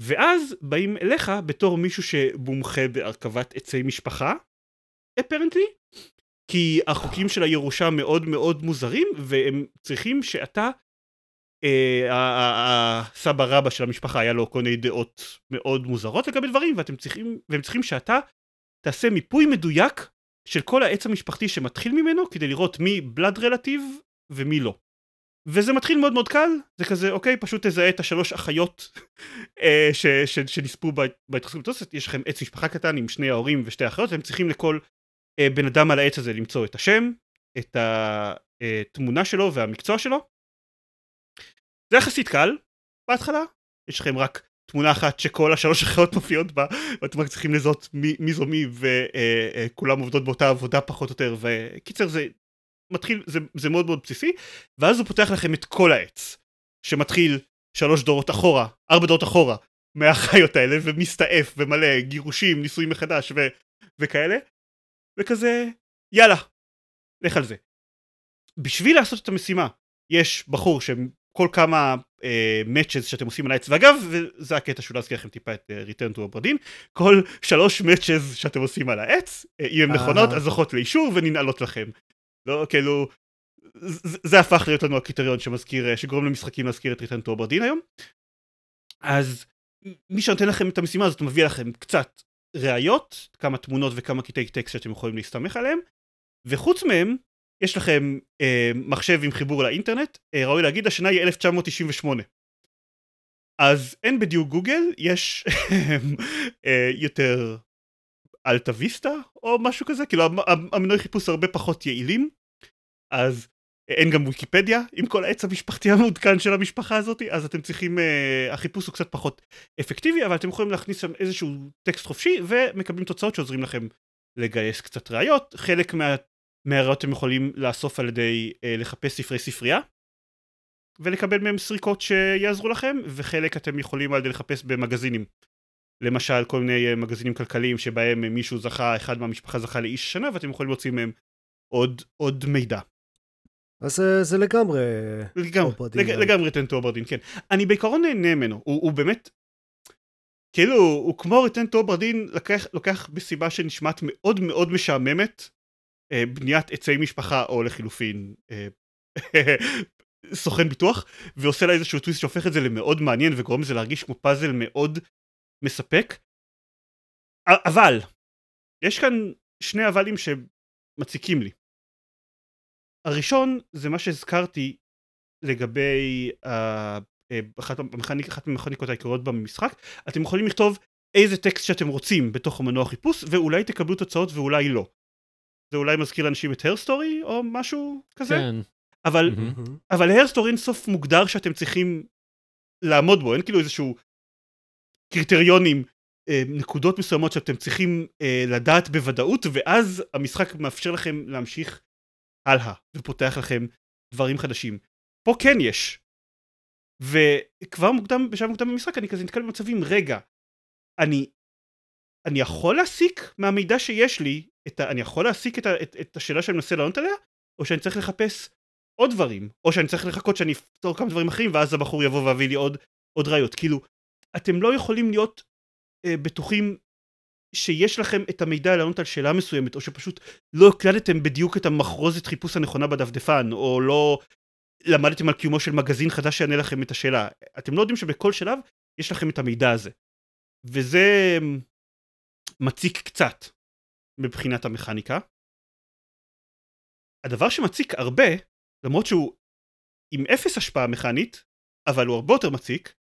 ואז באים אליך בתור מישהו שמומחה בהרכבת עצי משפחה, אפרנטלי, כי החוקים של הירושה מאוד מאוד מוזרים והם צריכים שאתה אה, הסבא רבא של המשפחה היה לו כל מיני דעות מאוד מוזרות לגבי דברים ואתם צריכים והם צריכים שאתה תעשה מיפוי מדויק של כל העץ המשפחתי שמתחיל ממנו, כדי לראות מי בלאד רלטיב ומי לא. וזה מתחיל מאוד מאוד קל, זה כזה, אוקיי, פשוט תזהה את השלוש אחיות אה, שנספו בהתרסקות מטוסת, יש לכם עץ משפחה קטן עם שני ההורים ושתי האחיות, והם צריכים לכל אה, בן אדם על העץ הזה למצוא את השם, את התמונה שלו והמקצוע שלו. זה יחסית קל, בהתחלה, יש לכם רק תמונה אחת שכל השלוש אחיות מופיעות בה, ואתם רק צריכים לזהות מי, זו מי, וכולם אה, עובדות באותה עבודה פחות או יותר, וקיצר זה מתחיל, זה, זה מאוד מאוד בסיסי, ואז הוא פותח לכם את כל העץ, שמתחיל שלוש דורות אחורה, ארבע דורות אחורה, מהחיות האלה, ומסתעף, ומלא גירושים, ניסויים מחדש, ו, וכאלה, וכזה, יאללה, לך על זה. בשביל לעשות את המשימה, יש בחור שכל כמה מאצ'ז uh, שאתם עושים על העץ, ואגב, וזה הקטע שאולי אזכיר לכם טיפה את uh, return to אברדין, כל שלוש מאצ'ז שאתם עושים על העץ, uh, אם הן נכונות, אז זוכות לאישור וננעלות לכם. לא, כאילו, זה הפך להיות לנו הקריטריון שמזכיר, שגורם למשחקים להזכיר את ריטרן טורברדין היום. אז מי שנותן לכם את המשימה הזאת מביא לכם קצת ראיות, כמה תמונות וכמה קטעי טקסט שאתם יכולים להסתמך עליהם, וחוץ מהם, יש לכם אה, מחשב עם חיבור לאינטרנט, אה, ראוי להגיד, השנה היא 1998. אז אין בדיוק גוגל, יש אה, יותר אלטה ויסטה או משהו כזה, כאילו המנועי חיפוש הרבה פחות יעילים, אז אין גם ויקיפדיה עם כל העץ המשפחתי המעודכן של המשפחה הזאת, אז אתם צריכים, uh, החיפוש הוא קצת פחות אפקטיבי, אבל אתם יכולים להכניס שם איזשהו טקסט חופשי ומקבלים תוצאות שעוזרים לכם לגייס קצת ראיות, חלק מה, מהראיות אתם יכולים לאסוף על ידי uh, לחפש ספרי ספרייה ולקבל מהם סריקות שיעזרו לכם, וחלק אתם יכולים על ידי לחפש במגזינים. למשל כל מיני אה, מגזינים כלכליים שבהם מישהו זכה, אחד מהמשפחה זכה לאיש השנה ואתם יכולים להוציא מהם עוד, עוד מידע. אז זה לגמרי... לגמרי, לג, לגמרי Return to Obra Dinn, כן. אני בעיקרון נהנה ממנו, הוא, הוא באמת... כאילו, הוא כמו Return to Obra Dinn, לוקח, לוקח בסיס שנשמעת מאוד מאוד משעממת, אה, בניית עצי משפחה, או לחילופין, אה, סוכן ביטוח, ועושה לה איזשהו טוויסט שהופך את זה למאוד מעניין וגורם לזה להרגיש כמו פאזל מאוד מספק. אבל, יש כאן שני אבלים שמציקים לי. הראשון זה מה שהזכרתי לגבי uh, אחת, המכניק, אחת המכניקות העיקריות במשחק, אתם יכולים לכתוב איזה טקסט שאתם רוצים בתוך המנוע חיפוש ואולי תקבלו תוצאות ואולי לא. זה אולי מזכיר לאנשים את הרסטורי או משהו כזה. כן. אבל, mm-hmm. אבל הרסטורי אין סוף מוגדר שאתם צריכים לעמוד בו, אין כאילו איזשהו קריטריונים, אה, נקודות מסוימות שאתם צריכים אה, לדעת בוודאות ואז המשחק מאפשר לכם להמשיך הלאה ופותח לכם דברים חדשים. פה כן יש. וכבר מוקדם, בשלב מוקדם במשחק אני כזה נתקל במצבים, רגע, אני, אני יכול להסיק מהמידע שיש לי, ה, אני יכול להסיק את, ה, את, את השאלה שאני מנסה לענות עליה, או שאני צריך לחפש עוד דברים, או שאני צריך לחכות שאני אפתור כמה דברים אחרים ואז הבחור יבוא ויביא לי עוד, עוד ראיות. כאילו, אתם לא יכולים להיות אה, בטוחים שיש לכם את המידע לענות על שאלה מסוימת, או שפשוט לא הקלטתם בדיוק את המחרוזת חיפוש הנכונה בדפדפן, או לא למדתם על קיומו של מגזין חדש שיענה לכם את השאלה. אתם לא יודעים שבכל שלב יש לכם את המידע הזה. וזה מציק קצת מבחינת המכניקה. הדבר שמציק הרבה, למרות שהוא עם אפס השפעה מכנית, אבל הוא הרבה יותר מציק,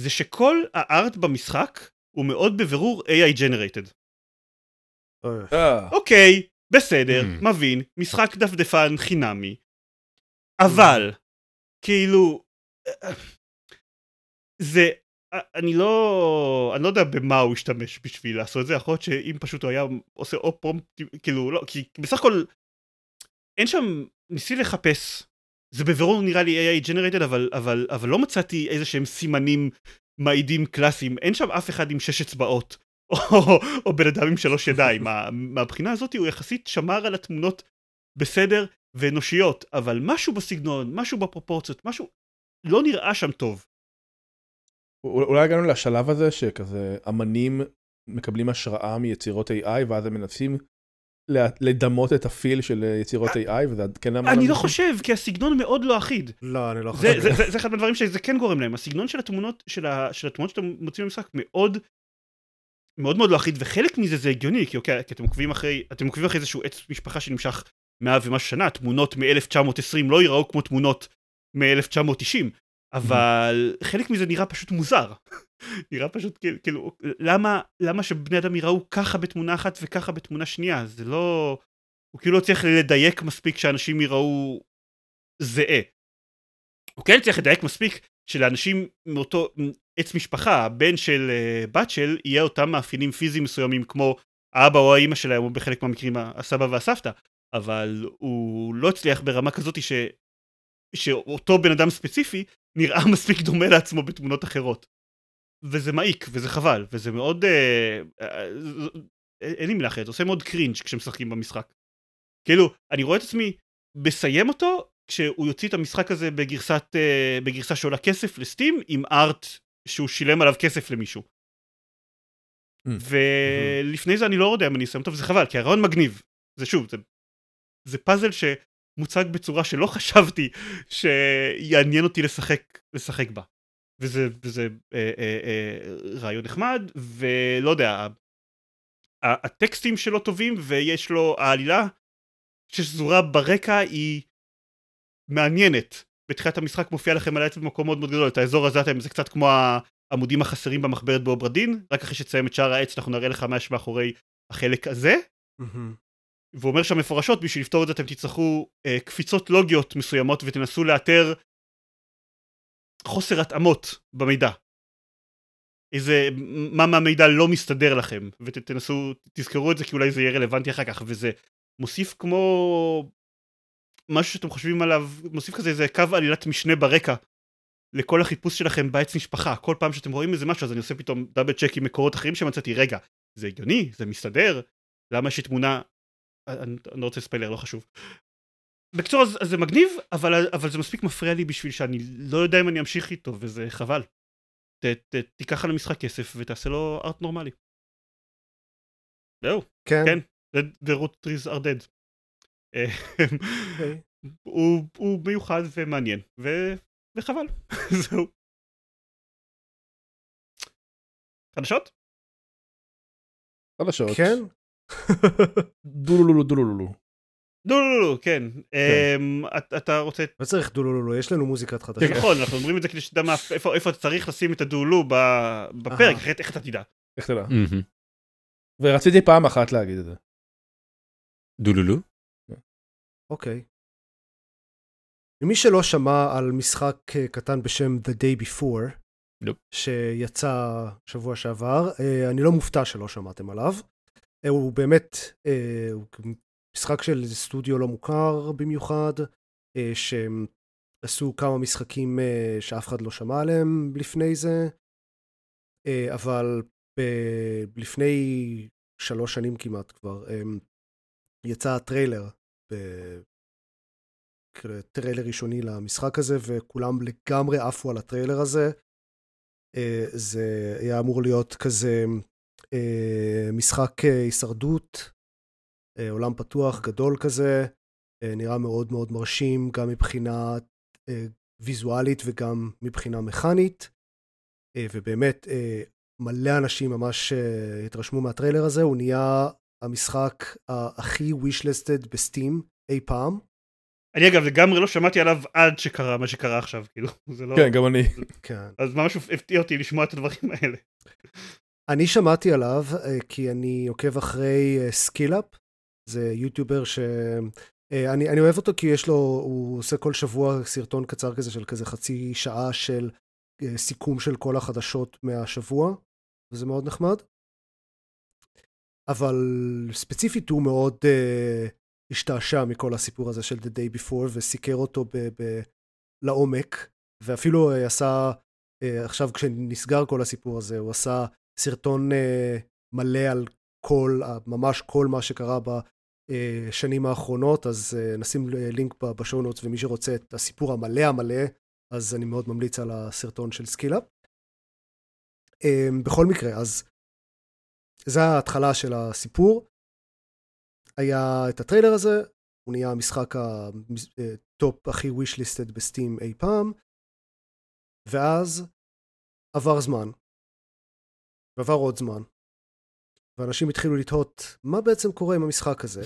זה שכל הארט במשחק הוא מאוד בבירור AI generated. אה. אוקיי, בסדר, hmm. מבין, משחק דפדפן חינמי, אבל, כאילו, זה, אני לא, אני לא יודע במה הוא השתמש בשביל לעשות את זה, יכול להיות שאם פשוט הוא היה עושה או פרומפט, כאילו, לא, כי בסך הכל, אין שם, ניסיתי לחפש, זה בבירור נראה לי AI generated, אבל, אבל, אבל לא מצאתי איזה שהם סימנים מעידים קלאסיים, אין שם אף אחד עם שש אצבעות, או, או בן אדם עם שלוש ידיים, מה, מהבחינה הזאת הוא יחסית שמר על התמונות בסדר ואנושיות, אבל משהו בסגנון, משהו בפרופורציות, משהו לא נראה שם טוב. אולי הגענו לשלב הזה שכזה אמנים מקבלים השראה מיצירות AI ואז הם מנסים לדמות את הפיל של יצירות AI וזה כן למה... אני לא חושב כי הסגנון מאוד לא אחיד. לא אני לא חושב. זה אחד מהדברים שזה כן גורם להם הסגנון של התמונות של התמונות שאתם מוצאים במשחק מאוד מאוד מאוד לא אחיד, וחלק מזה זה הגיוני, כי אוקיי, כי אתם עוקבים אחרי, אתם עוקבים אחרי איזשהו עץ משפחה שנמשך מאה ומשהו שנה, תמונות מ-1920 לא ייראו כמו תמונות מ-1990, אבל חלק מזה נראה פשוט מוזר. נראה פשוט כאילו, למה, למה שבני אדם יראו ככה בתמונה אחת וככה בתמונה שנייה? זה לא... הוא כאילו לא צריך לדייק מספיק שאנשים יראו זהה. הוא כן צריך לדייק מספיק שלאנשים מאותו עץ משפחה, הבן של uh, בת של, יהיה אותם מאפיינים פיזיים מסוימים כמו האבא או האימא שלהם, או בחלק מהמקרים הסבא והסבתא, אבל הוא לא הצליח ברמה כזאת ש... שאותו בן אדם ספציפי נראה מספיק דומה לעצמו בתמונות אחרות. וזה מעיק, וזה חבל, וזה מאוד... אה, אה, אין לי מילה אחרת, עושה מאוד קרינג' כשמשחקים במשחק. כאילו, אני רואה את עצמי מסיים אותו כשהוא יוציא את המשחק הזה בגרסת, אה, בגרסה שעולה כסף לסטים עם ארט שהוא שילם עליו כסף למישהו. Mm. ולפני זה אני לא יודע אם אני אסיים אותו וזה חבל כי הרעיון מגניב. זה שוב, זה, זה פאזל שמוצג בצורה שלא חשבתי שיעניין אותי לשחק, לשחק בה. וזה, וזה אה, אה, אה, רעיון נחמד ולא יודע, הטקסטים שלו טובים ויש לו העלילה ששזורה ברקע היא מעניינת. בתחילת המשחק מופיע לכם על העץ במקום מאוד מאוד גדול, את האזור הזה אתם, זה קצת כמו העמודים החסרים במחברת באוברדין, רק אחרי שתסיים את שאר העץ אנחנו נראה לך מה יש מאחורי החלק הזה. והוא אומר שם מפורשות, בשביל לפתור את זה אתם תצטרכו אה, קפיצות לוגיות מסוימות ותנסו לאתר חוסר התאמות במידע. איזה, מה מהמידע לא מסתדר לכם, ותנסו, תזכרו את זה כי אולי זה יהיה רלוונטי אחר כך, וזה מוסיף כמו משהו שאתם חושבים עליו, מוסיף כזה איזה קו עלילת משנה ברקע לכל החיפוש שלכם בעץ משפחה. כל פעם שאתם רואים איזה משהו אז אני עושה פתאום דאבל צ'ק עם מקורות אחרים שמצאתי, רגע, זה הגיוני? זה מסתדר? למה יש לי תמונה... אני, אני לא רוצה ספיילר, לא חשוב. בקיצור, אז, אז זה מגניב, אבל, אבל זה מספיק מפריע לי בשביל שאני לא יודע אם אני אמשיך איתו, וזה חבל. ת, ת, תיקח על המשחק כסף ותעשה לו ארט נורמלי. זהו. כן. כן. The root trees are dead. אוקיי. הוא, הוא מיוחד ומעניין, ו... וחבל. זהו. חדשות? חדשות. כן? דולולולו דולולולו. דולולולו, כן. אמ, את- אתה רוצה... לא צריך דולולולו, יש לנו מוזיקת חדשות. נכון, אנחנו אומרים את זה כדי שתדע איפה אתה צריך לשים את הדולו ב- בפרק. אחרת איך אתה תדע. איך תדע? ורציתי פעם אחת להגיד את זה. דולולו? אוקיי. למי שלא שמע על משחק אה, קטן בשם The Day Before. שיצא שבוע שעבר, אה, אני לא מופתע שלא שמעתם עליו. אה, הוא באמת אה, הוא משחק של סטודיו לא מוכר במיוחד, אה, שעשו כמה משחקים שאף אחד לא שמע עליהם לפני זה, אבל ב- לפני שלוש שנים כמעט כבר, יצא הטריילר טריילר ראשוני למשחק הזה, וכולם לגמרי עפו על הטריילר הזה. זה היה אמור להיות כזה משחק אה, הישרדות, אה, עולם פתוח גדול כזה, אה, נראה מאוד מאוד מרשים, גם מבחינה אה, ויזואלית וגם מבחינה מכנית, אה, ובאמת אה, מלא אנשים ממש אה, התרשמו מהטריילר הזה, הוא נהיה המשחק הכי wishlisted בסטים אי פעם. אני אגב לגמרי לא שמעתי עליו עד שקרה מה שקרה עכשיו, כאילו, זה לא... כן, גם אני. כן. אז ממש הפתיע אותי לשמוע את הדברים האלה. אני שמעתי עליו אה, כי אני עוקב אחרי SkillUp, זה יוטיובר ש... אה, אני, אני אוהב אותו כי יש לו, הוא עושה כל שבוע סרטון קצר כזה של כזה חצי שעה של אה, סיכום של כל החדשות מהשבוע, וזה מאוד נחמד. אבל ספציפית הוא מאוד אה, השתעשע מכל הסיפור הזה של The Day Before וסיקר אותו ב- ב- לעומק, ואפילו עשה, אה, עכשיו כשנסגר כל הסיפור הזה, הוא עשה סרטון אה, מלא על כל, ממש כל מה שקרה בשנים האחרונות, אז אה, נשים לינק בשואו ומי שרוצה את הסיפור המלא המלא, אז אני מאוד ממליץ על הסרטון של SkillUp. אמ, בכל מקרה, אז זה ההתחלה של הסיפור. היה את הטריילר הזה, הוא נהיה המשחק הטופ הכי wishlisted ב-Steam אי פעם, ואז עבר זמן, ועבר עוד זמן, ואנשים התחילו לתהות מה בעצם קורה עם המשחק הזה.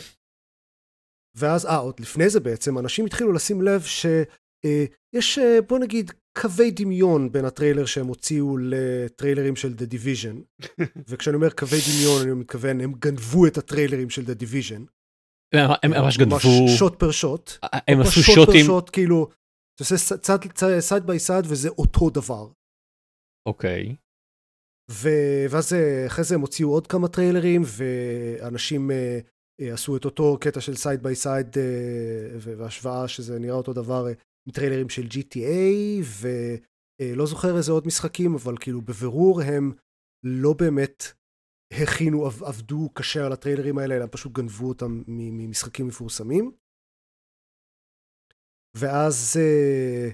ואז, אה, עוד לפני זה בעצם, אנשים התחילו לשים לב שיש, אה, בוא נגיד, קווי דמיון בין הטריילר שהם הוציאו לטריילרים של The Division. וכשאני אומר קווי דמיון, אני מתכוון, הם גנבו את הטריילרים של The Division. הם ממש גנבו, ממש shot per shot. הם עשו shot per shot ים, shot, כאילו, אתה עושה side by side וזה אותו דבר. אוקיי, ו- ואז אה, אחרי זה הם הוציאו עוד כמה טריילרים, ואנשים אה, אה, עשו את אותו קטע של side by side, והשוואה שזה נראה אותו דבר אה, עם טריילרים של GTA, ולא זוכר איזה עוד משחקים, אבל כאילו בבירור הם לא באמת הכינו, עב- עבדו קשה על הטריילרים האלה, אלא פשוט גנבו אותם ממשחקים מפורסמים. ואז אה,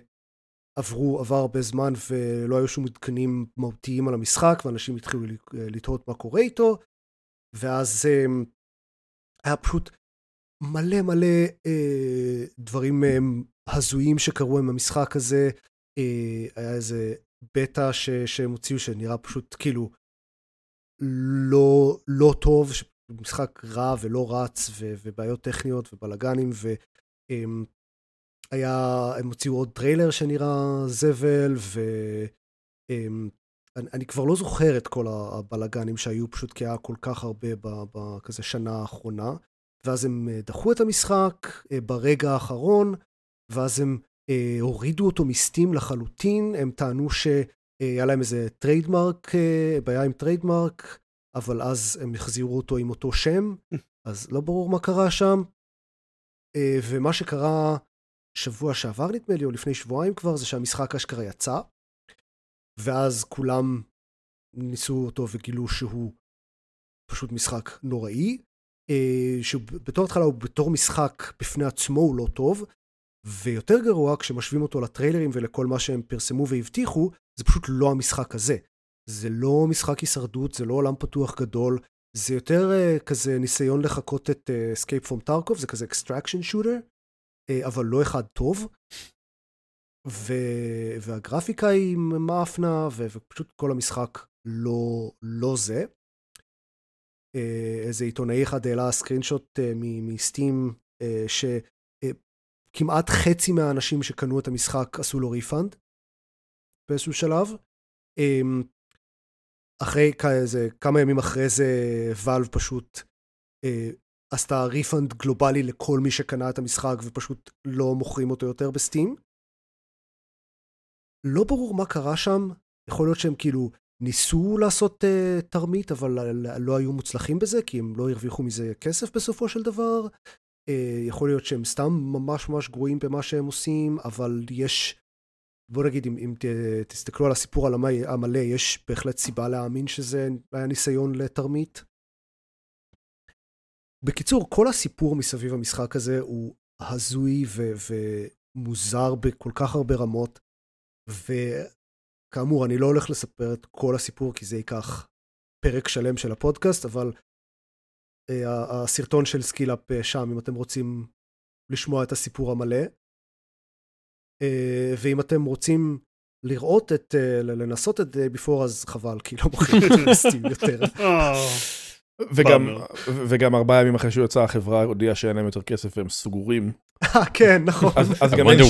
עברו, עבר הרבה זמן ולא היו שום עדכונים מהותיים על המשחק, ואנשים התחילו לתהות מה קורה איתו, ואז אה, היה פשוט מלא מלא אה, דברים אה, הזויים שקרו עם המשחק הזה. אה, היה איזה בטא שהם הוציאו שנראה פשוט כאילו לא, לא טוב, משחק רע ולא רץ, ו, ובעיות טכניות ובלאגנים, ו... אה, היה, הם הוציאו עוד טריילר שנראה זבל, ואני כבר לא זוכר את כל הבלאגנים שהיו, פשוט כי היה כל כך הרבה בכזה שנה האחרונה. ואז הם אה, דחו את המשחק אה, ברגע האחרון, ואז הם אה, הורידו אותו מ-Steam לחלוטין, הם טענו שהיה להם איזה trademark, בעיה עם trademark, אבל אז הם החזירו אותו עם אותו שם, אז לא ברור מה קרה שם. ומה שקרה שבוע שעבר נדמה לי, או לפני שבועיים כבר, זה שהמשחק אשכרה יצא, ואז כולם ניסו אותו וגילו שהוא פשוט משחק נוראי, אה, שבתור התחלה הוא בתור משחק בפני עצמו הוא לא טוב, ויותר גרוע כשמשווים אותו לטריילרים ולכל מה שהם פרסמו והבטיחו, זה פשוט לא המשחק הזה. זה לא משחק הישרדות, זה לא עולם פתוח גדול, זה יותר uh, כזה ניסיון לחקות את uh, Escape from Tarkov, זה כזה extraction shooter, אבל לא אחד טוב. ו... והגרפיקה היא מאפנה, ו... ופשוט כל המשחק לא, לא זה. איזה עיתונאי אחד העלה screenshot מ-Steam, שכמעט חצי מהאנשים שקנו את המשחק עשו לו refund באיזשהו שלב. אמ, אחרי כזה, כמה ימים אחרי זה, Valve פשוט אה, עשתה refund גלובלי לכל מי שקנה את המשחק ופשוט לא מוכרים אותו יותר ב-Steam. לא ברור מה קרה שם, יכול להיות שהם כאילו ניסו לעשות uh, תרמית, אבל לא היו מוצלחים בזה, כי הם לא הרוויחו מזה כסף בסופו של דבר. Uh, יכול להיות שהם סתם ממש ממש גרועים במה שהם עושים, אבל יש, בוא נגיד, אם, אם ת, תסתכלו על הסיפור על המלא, יש בהחלט סיבה להאמין שזה היה ניסיון לתרמית. בקיצור, כל הסיפור מסביב המשחק הזה הוא הזוי ו- ומוזר בכל כך הרבה רמות, ו... כאמור, אני לא הולך לספר את כל הסיפור כי זה ייקח פרק שלם של הפודקאסט, אבל אה, הסרטון של SkillUp אה, שם, אם אתם רוצים לשמוע את הסיפור המלא. אה, ואם אתם רוצים לראות את, אה, לנסות את Day Before, אז חבל, כי לא מוכרים אותו ב-Steam יותר. וגם, וגם ארבעה ימים אחרי שהוא יצא, החברה הודיעה שאין להם יותר כסף והם סגורים. אה, כן, נכון. אז, אז, גם אין,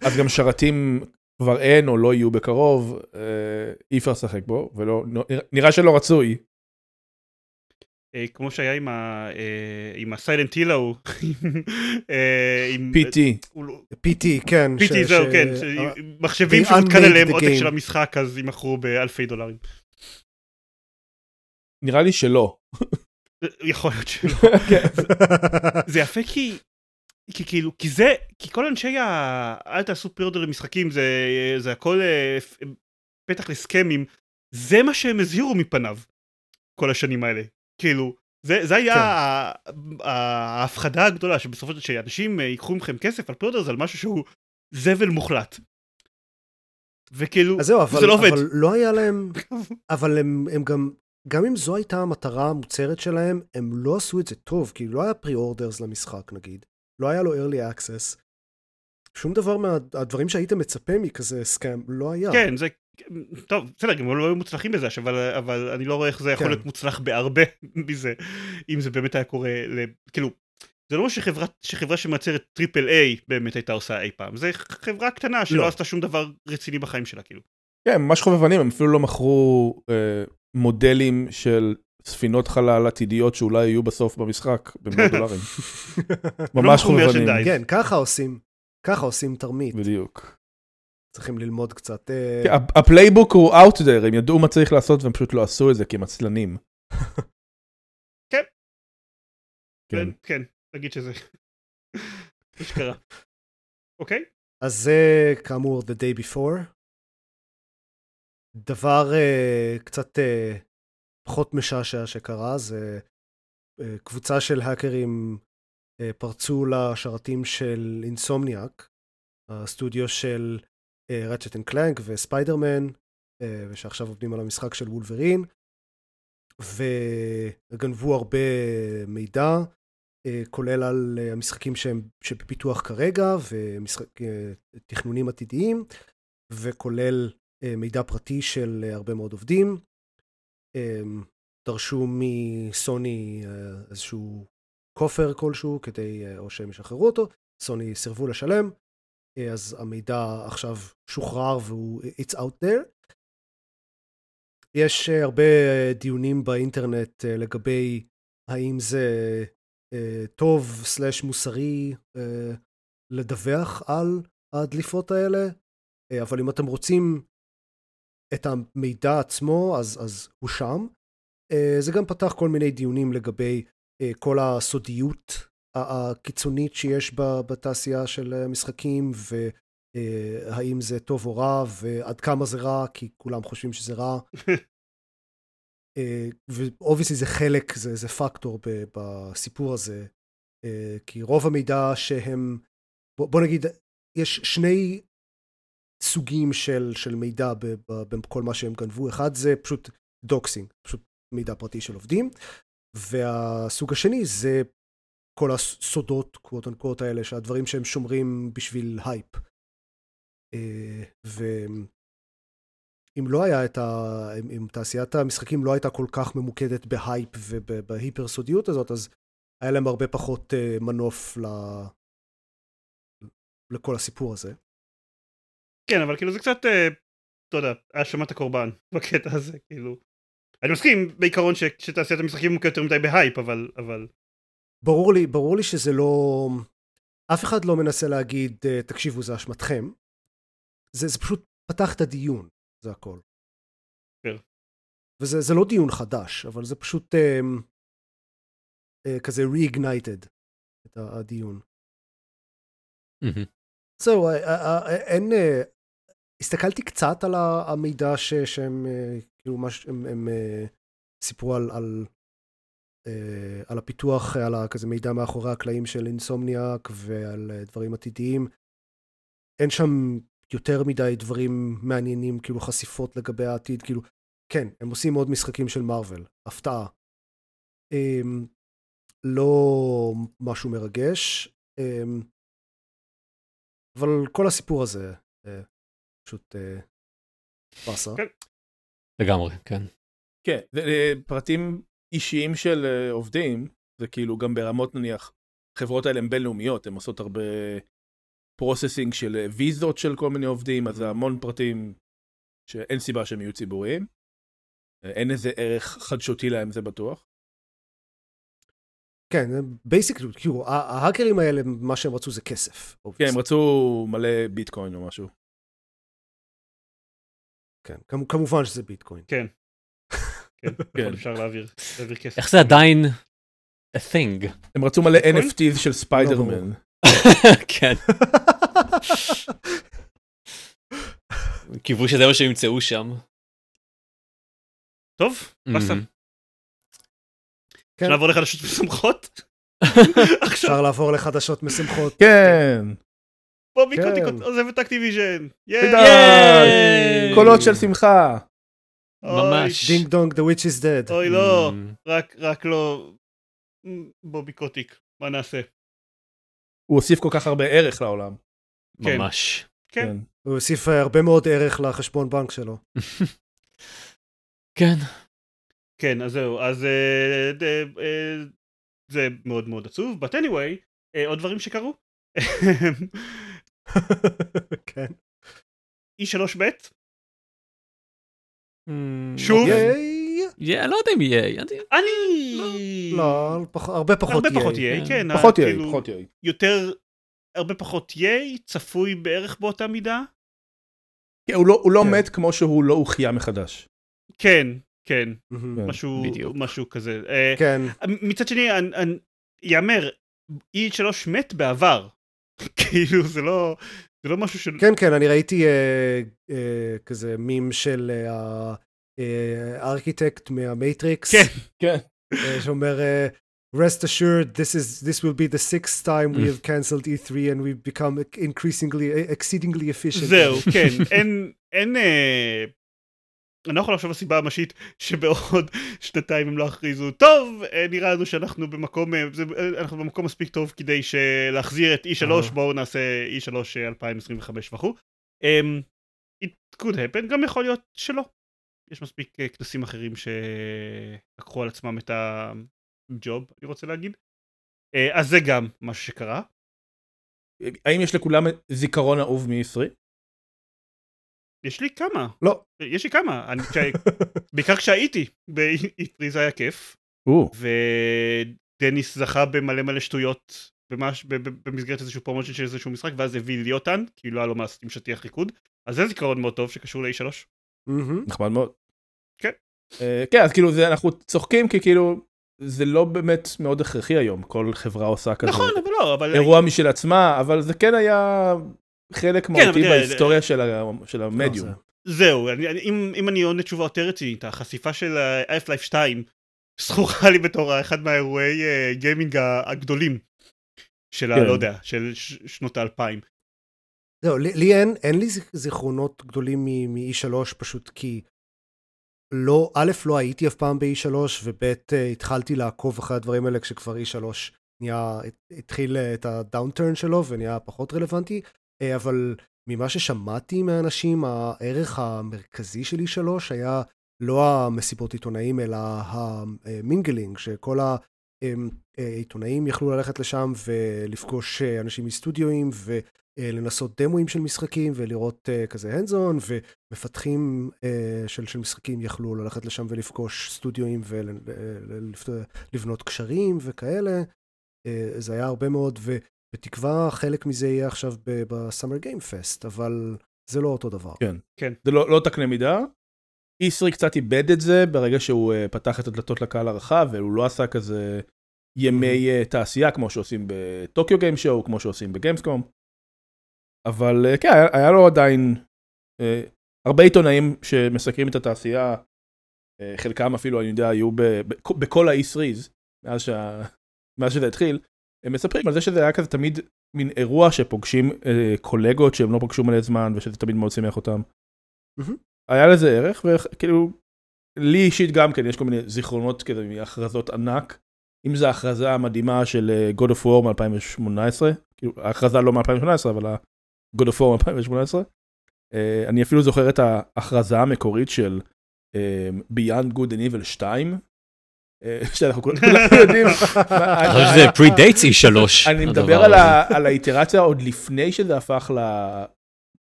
אז גם שרתים כבר אין או לא יהיו בקרוב, אה, אי אפשר לשחק בו, ולא, נראה שלא רצוי. אה, כמו שהיה עם, ה, אה, עם הסיילנט היל ההוא. PT. PT, כן. PT, זהו, כן. מחשבים שמותקן עליהם עותק של המשחק, אז יימכרו באלפי דולרים. נראה לי שלא. יכול להיות שלא. כן. זה יפה כי כי כאילו, כי זה, כי כל אנשי ה... אל תעשו פריאורדר למשחקים, זה, זה הכל אה, פתח לסכמים, זה מה שהם הזהירו מפניו כל השנים האלה. כאילו, זה, זה היה כן. ההפחדה הגדולה, שבסופו של דבר שאנשים אה, ייקחו מכם כסף על פריאורדר זה על משהו שהוא זבל מוחלט. וכאילו, זהו, אבל, זה לא עובד. אבל לא היה להם, אבל הם, הם גם, גם אם זו הייתה המטרה המוצהרת שלהם, הם לא עשו את זה טוב, כי לא היה pre-orders למשחק נגיד. לא היה לו early access. שום דבר מהדברים שהיית מצפה מכזה scam לא היה. כן, זה טוב, בסדר, גם הם לא היו מוצלחים בזה, אבל, אבל אני לא רואה איך זה יכול כן. להיות מוצלח בהרבה מזה, אם זה באמת היה קורה, ל... כאילו, זה לא שחברה, שחברה שמייצרת triple A באמת הייתה עושה אי פעם, זה חברה קטנה שלא לא. עשתה שום דבר רציני בחיים שלה, כאילו. כן, ממש חובבנים, הם אפילו לא מכרו אה, מודלים של ספינות חלל עתידיות שאולי יהיו בסוף במשחק במאות דולרים. ממש מכרו חובבנים. כן, ככה עושים, ככה עושים תרמית. בדיוק. צריכים ללמוד קצת. אה, כן, ה playbook הוא out there, הם ידעו מה צריך לעשות והם פשוט לא עשו את זה כי הם עצלנים. כן. כן. כן, כן, נגיד שזה. זה שקרה. אוקיי? אז זה כאמור The Day Before. דבר אה, קצת אה, פחות משעשע שקרה זה אה, קבוצה של האקרים אה, פרצו לשרתים של Insomniac, הסטודיו של Ratchet and Clank וספיידרמן, אה, ושעכשיו עובדים על המשחק של וולברין, וגנבו הרבה מידע, אה, כולל על אה, המשחקים שהם שבפיתוח כרגע ותכנונים עתידיים, וכולל מידע פרטי של אה, הרבה מאוד עובדים. אה, דרשו מסוני אה, איזשהו כופר כלשהו כדי, אה, או שהם ישחררו אותו, סוני סירבו לשלם, אה, אז המידע עכשיו שוחרר והוא it's out there. יש אה, הרבה אה, דיונים באינטרנט אה, לגבי האם זה אה, טוב סלאש מוסרי אה, לדווח על הדליפות האלה, אה, אבל אם אתם רוצים את המידע עצמו, אז, אז הוא שם. אה, זה גם פתח כל מיני דיונים לגבי אה, כל הסודיות הקיצונית שיש בתעשייה של אה, משחקים, והאם זה טוב או רע, ועד כמה זה רע, כי כולם חושבים שזה רע. ו obviously זה חלק, זה, זה פקטור ב, בסיפור הזה, אה, כי רוב המידע שהם, בוא, בוא נגיד, יש שני סוגים של, של מידע בכל מה שהם גנבו, אחד זה פשוט doxxing, פשוט מידע פרטי של עובדים, והסוג השני זה כל הסודות, quote unquote האלה, שהדברים שהם שומרים בשביל הייפ. אה, ו... אם לא היה את ה... אם, תעשיית המשחקים לא הייתה כל כך ממוקדת בהייפ ובהיפר סודיות הזאת, אז היה להם הרבה פחות אה, מנוף ל... לכל הסיפור הזה. כן, אבל כאילו זה קצת, אה, אתה יודע, האשמת הקורבן בקטע הזה, כאילו. אני מסכים בעיקרון ש- שתעשיית המשחקים מוקדת יותר מדי בהייפ, אבל, אבל... ברור לי, ברור לי שזה לא... אף אחד לא מנסה להגיד, אה, תקשיבו, זה אשמתכם. זה, זה פשוט פתח את הדיון, זה הכל. כן. וזה זה לא דיון חדש, אבל זה פשוט אה, אה, כזה re-ignited, את הדיון. מהמם. זהו, אה, אה, אה, אין... הסתכלתי קצת על המידע שהם, כאילו, מה שהם הם, סיפרו על, על, על הפיתוח, על הכזה מידע מאחורי הקלעים של אינסומניאק ועל דברים עתידיים. אין שם יותר מדי דברים מעניינים, כאילו חשיפות לגבי העתיד, כאילו, כן, הם עושים עוד משחקים של מארוול, הפתעה. אה, לא משהו מרגש. אה, אבל כל הסיפור הזה אה, פשוט אה, באסה. כן. לגמרי, כן. כן, זה, אה, פרטים אישיים של עובדים, זה כאילו גם ברמות נניח, חברות האלה הן בינלאומיות, הן עושות הרבה processing של ויזות של כל מיני עובדים, אז זה המון פרטים שאין סיבה שהם יהיו ציבוריים. אין איזה ערך חדשותי להם, זה בטוח. כן, basically, כאילו, ההאקרים האלה, מה שהם רצו זה כסף. כן, הם רצו מלא ביטקוין או משהו. כן, כמ- כמובן שזה ביטקוין. כן. כן, כן. אפשר להעביר, כסף. איך זה עדיין a thing? הם רצו מלא? NFTs של ספיידרמן. כן. קיוו שזה מה שהם ימצאו שם. טוב, באסה. כן. אפשר לעבור לחדשות משמחות? אפשר לעבור לחדשות משמחות. כן, בובי כן. קוטיק עוזב את Activision. ייי! קולות של שמחה. ממש. ding dong, the witch is dead. אוי לא, מהמם. רק רק לא בובי קוטיק, מה נעשה? הוא הוסיף כל כך הרבה ערך לעולם. כן. ממש. כן, הוא הוסיף אה, הרבה מאוד ערך לחשבון בנק שלו. כן. כן, אז זהו, אז אה, אה, זה מאוד מאוד עצוב, but anyway, אה, עוד דברים שקרו. כן. E3 ב' Mm, שוב? אוקיי. יהיה, לא יודע אם יהיה. אני- אני... לא, פח- הרבה פחות הרבה ייי. פחות יהיה, כן. כן. פחות יהיה, כאילו, פחות יהיה. יותר, הרבה פחות ייי, צפוי בערך באותה מידה. כן, הוא לא- הוא לא כן. מת כמו שהוא לא הוחיה מחדש. כן, כן. כן, משהו, בדיוק. משהו כזה. אה, כן. מצד שני, אני- אני- יאמר, E3 מת בעבר. כאילו, זה לא, זה לא משהו של... כן, כן, אני ראיתי אה, אה, כזה מים של אה, הארכיטקט מה Matrix. כן. כן. אה, שאומר, אה, rest assured, this is this will be the sixth time we have cancelled E3 and we've become increasingly, exceedingly efficient. זהו, כן, אין, אין, אה, אני לא יכול לחשוב על סיבה ממשית שבעוד שנתיים הם לא יכריזו, טוב, אה, נראה לנו שאנחנו במקום, אה, זה, אה, אנחנו במקום מספיק טוב כדי להחזיר את E3, אהה. בואו נעשה E3 אה, 2025 וכו'. Um, it could happen, גם יכול להיות שלא. יש מספיק כנסים אחרים שלקחו על עצמם את הג'וב, אני רוצה להגיד. אז זה גם משהו שקרה. האם יש לכולם זיכרון אהוב מ-E3? יש לי כמה. לא. יש לי כמה. אני, כשה- בעיקר כשהייתי ב-E3 זה היה כיף. או, ודניס זכה במלא מלא שטויות במש, במסגרת איזשהו promotion של איזשהו משחק ואז הביא לי אותן כי לא היה לו מה לעשות עם שטיח ריקוד אז זה זיכרון מאוד טוב שקשור ל-E3 מהמם. נחמד מאוד. כן. אה, כן, אז כאילו זה, אנחנו צוחקים כי כאילו זה לא באמת מאוד הכרחי היום, כל חברה עושה כזה נכון אבל לא אבל אירוע משל עצמה, אבל זה כן היה חלק אבל מהותי בהיסטוריה של ה- של לא, המדיום. זה- זהו אני, אני, אם, אם אני עונה תשובה יותר רצינית החשיפה של Half-Life 2 זכורה לי בתור אחד מהאירועי אה, גיימינג הגדולים של ה... כן. לא יודע של ש- שנות האלפיים זהו, לי לי אין, אין לי זיכ- זיכרונות גדולים מ-E3 פשוט כי לא, א', לא הייתי אף פעם ב-E3 וב', אה, התחלתי לעקוב אחרי הדברים האלה כשכבר E3 נהיה, התחיל אה, את ה downturn שלו ונהיה פחות רלוונטי, אה, אבל ממה ששמעתי מאנשים, הערך המרכזי של E3 היה לא המסיבות עיתונאים אלא המינגלינג, שכל העיתונאים יכלו ללכת לשם ולפגוש אה, אנשים מסטודיואים ו... אה, לנסות דמוים של משחקים ולראות כזה on ומפתחים של, של משחקים יכלו ללכת לשם ולפגוש סטודיואים ולבנות קשרים וכאלה. זה היה הרבה מאוד ובתקווה חלק מזה יהיה עכשיו בסאמר גיים פסט אבל זה לא אותו דבר. כן. זה לא, לא תקנה מידה. E3 קצת איבד את זה ברגע שהוא uh, פתח את הדלתות לקהל הרחב והוא לא עשה כזה ימי uh, תעשייה כמו שעושים בטוקיו גיים שואו כמו שעושים בגיימסקום. אבל uh, כן היה, היה לו עדיין uh, הרבה עיתונאים שמסקרים את התעשייה uh, חלקם אפילו אני יודע היו ב, ב, בכל ה-E3's מאז, שה, מאז שזה התחיל הם מספרים על זה שזה היה כזה תמיד מין אירוע שפוגשים uh, קולגות שהם לא פגשו מלא זמן ושזה תמיד מאוד שימח אותם. היה לזה ערך וכאילו לי אישית גם כן יש כל מיני זיכרונות כזה מהכרזות ענק. אם זה ההכרזה המדהימה של אה, God of War מ-2018, כאילו ההכרזה לא מ-2018 אבל ה-God of War מ-2018. אה, אני אפילו זוכר את ההכרזה המקורית של אה, Beyond Good and Evil 2. אה, שאנחנו כולנו יודעים. מה- אני חושב שזה pre-dates E3. אני מדבר על, האיטרציה עוד לפני שזה הפך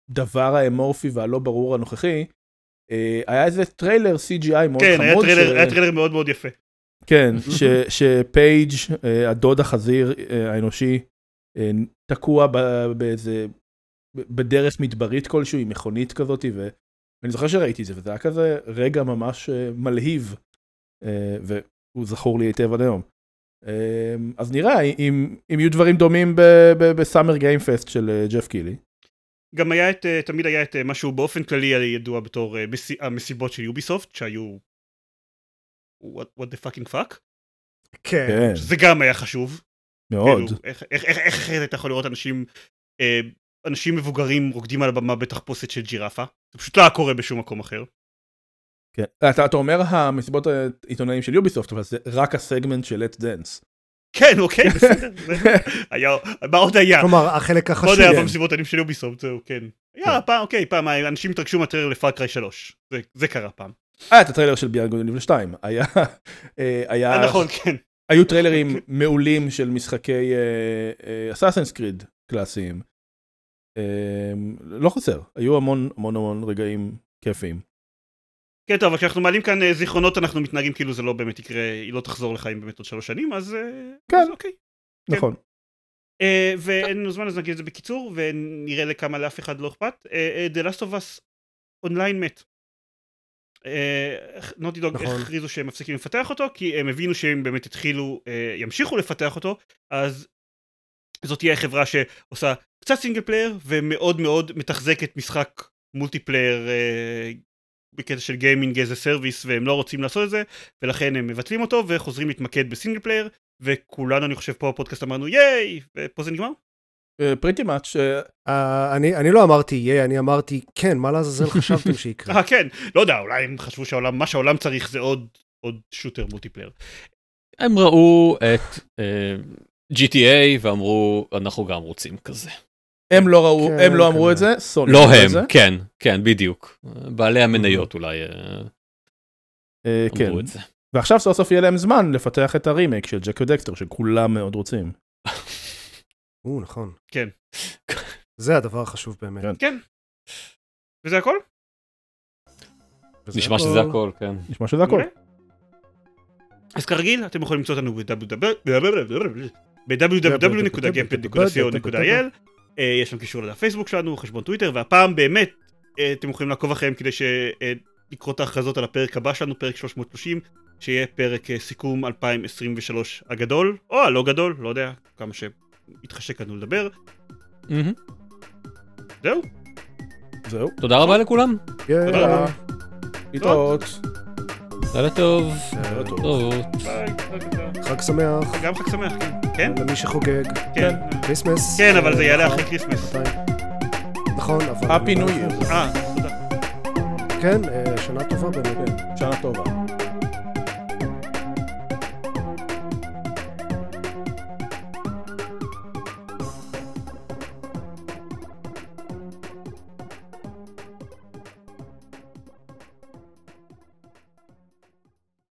לדבר האמורפי והלא ברור הנוכחי. אה, היה איזה טריילר CGI מאוד כן חמוד. ש- היה טריילר מאוד מאוד יפה כן, ש- ש Pey'j אה, הדוד החזיר האנושי תקוע ב- באיזה, ב- בדרך מדברית כלשהו עם מכונית כזאת ואני זוכר שראיתי את זה וזה היה כזה רגע ממש מלהיב והוא זכור לי היטב עד היום. אה, אז נראה אם, אם יהיו דברים דומים בסאמר גיימפסט של אה, ג'ף קילי. גם היה את, אה, תמיד היה את אה, משהו באופן כללי ידוע בתור מס- המסיבות של יוביסופט שהיו what, what the fucking fuck כן. כן, שזה גם היה חשוב מאוד. כאילו, איך, איך, איך, איך אתה יכול לראות אנשים אנשים מבוגרים רוקדים על הבמה בתחפושת של ג'ירפה זה פשוט לא היה קורה בשום מקום אחר כן. אתה, אתה אומר המסיבות העיתונאים של Ubisoft אבל זה רק הסגמנט של Just Dance. כן אוקיי בסדר היה מה עוד היה כלומר, החלק החשוב, עוד היה כן. במסיבות העיתונאים של Ubisoft זהו כן יאללה, פעם, אוקיי, פעם אנשים התרגשו מהטריילר ל Far Cry 3. זה- זה קרה פעם. היה את הטריילר של Beyond Good and Evil 2. היה, אה, היה, אה, נכון, כן. היו טריילרים מעולים של משחקי Assassin's Creed קלאסיים. אה, לא חסר, היו המון המון המון רגעים כיפיים. כן, טוב, אבל כשאנחנו מעלים כאן אה, זיכרונות, אנחנו מתנהגים כאילו זה לא באמת יקרה, היא לא תחזור לחיים באמת עוד שלוש שנים, אז אה, כן. אז אוקיי. כן. נכון. אה, ואין לנו זמן אז נגיד את זה בקיצור ונראה לכמה לאף אחד לא אכפת. אה, אה, The Last of Us אונליין מת. נוטי דוג נכון. הכריזו שהם מפסיקים לפתח אותו כי הם הבינו שהם באמת התחילו ימשיכו לפתח אותו אז זאת תהיה חברה שעושה קצת single player ומאוד מאוד מתחזקת משחק multiplayer בקטע של gaming as a service והם לא רוצים לעשות את זה ולכן הם מבטלים אותו וחוזרים להתמקד ב single player וכולנו אני חושב פה בפודקאסט אמרנו yay ופה זה נגמר. pretty much אה, אני אני לא אמרתי yay, אני אמרתי כן, מה לעזאזל חשבתם שיקרה? אה כן לא יודע אולי הם חשבו שהעולם מה שהעולם צריך זה עוד עוד shooter multiplayer. הם ראו את אה, GTA ואמרו אנחנו גם רוצים כזה. הם לא ראו, כן, הם לא אמרו. את זה, סוני לא זה. הם, כן, כן, בדיוק. בעלי המניות אולי אה, אה, כן. אמרו את זה. ועכשיו סוף סוף יהיה להם זמן לפתח את הרימייק של ג'ק ודקסטר שכולם מאוד רוצים. או, נכון. כן. זה הדבר החשוב באמת. כן. כן. וזה הכל? נשמע שזה הכל, כן. נשמע שזה הכל. מעולה. אז כרגיל אתם יכולים למצוא אותנו ב-www.gamepad.co.il אה, יש שם קישור לדף פייסבוק שלנו, חשבון טוויטר, והפעם באמת אה, אתם יכולים לעקוב אחריהם כדי לקרוא את ההכרזות על הפרק הבא שלנו, פרק 330, שיהיה פרק אה, סיכום 2023 הגדול, או הלא גדול, לא יודע, כמה שיתחשק לנו לדבר. מהמם. זהו, זהו. תודה רבה לכולם. יאללה. תודה רבה. להתראות. לילה טוב. אה, טוב. ביי, חג שמח גם חג שמח, כן. כן? למי שחוגג. כן. כריסמס. כן, אבל זה יעלה. אחרי כריסמס. מתי? נכון, אבל... Year. אה, תודה. כן, אה, שנה טובה באמת. שנה טובה.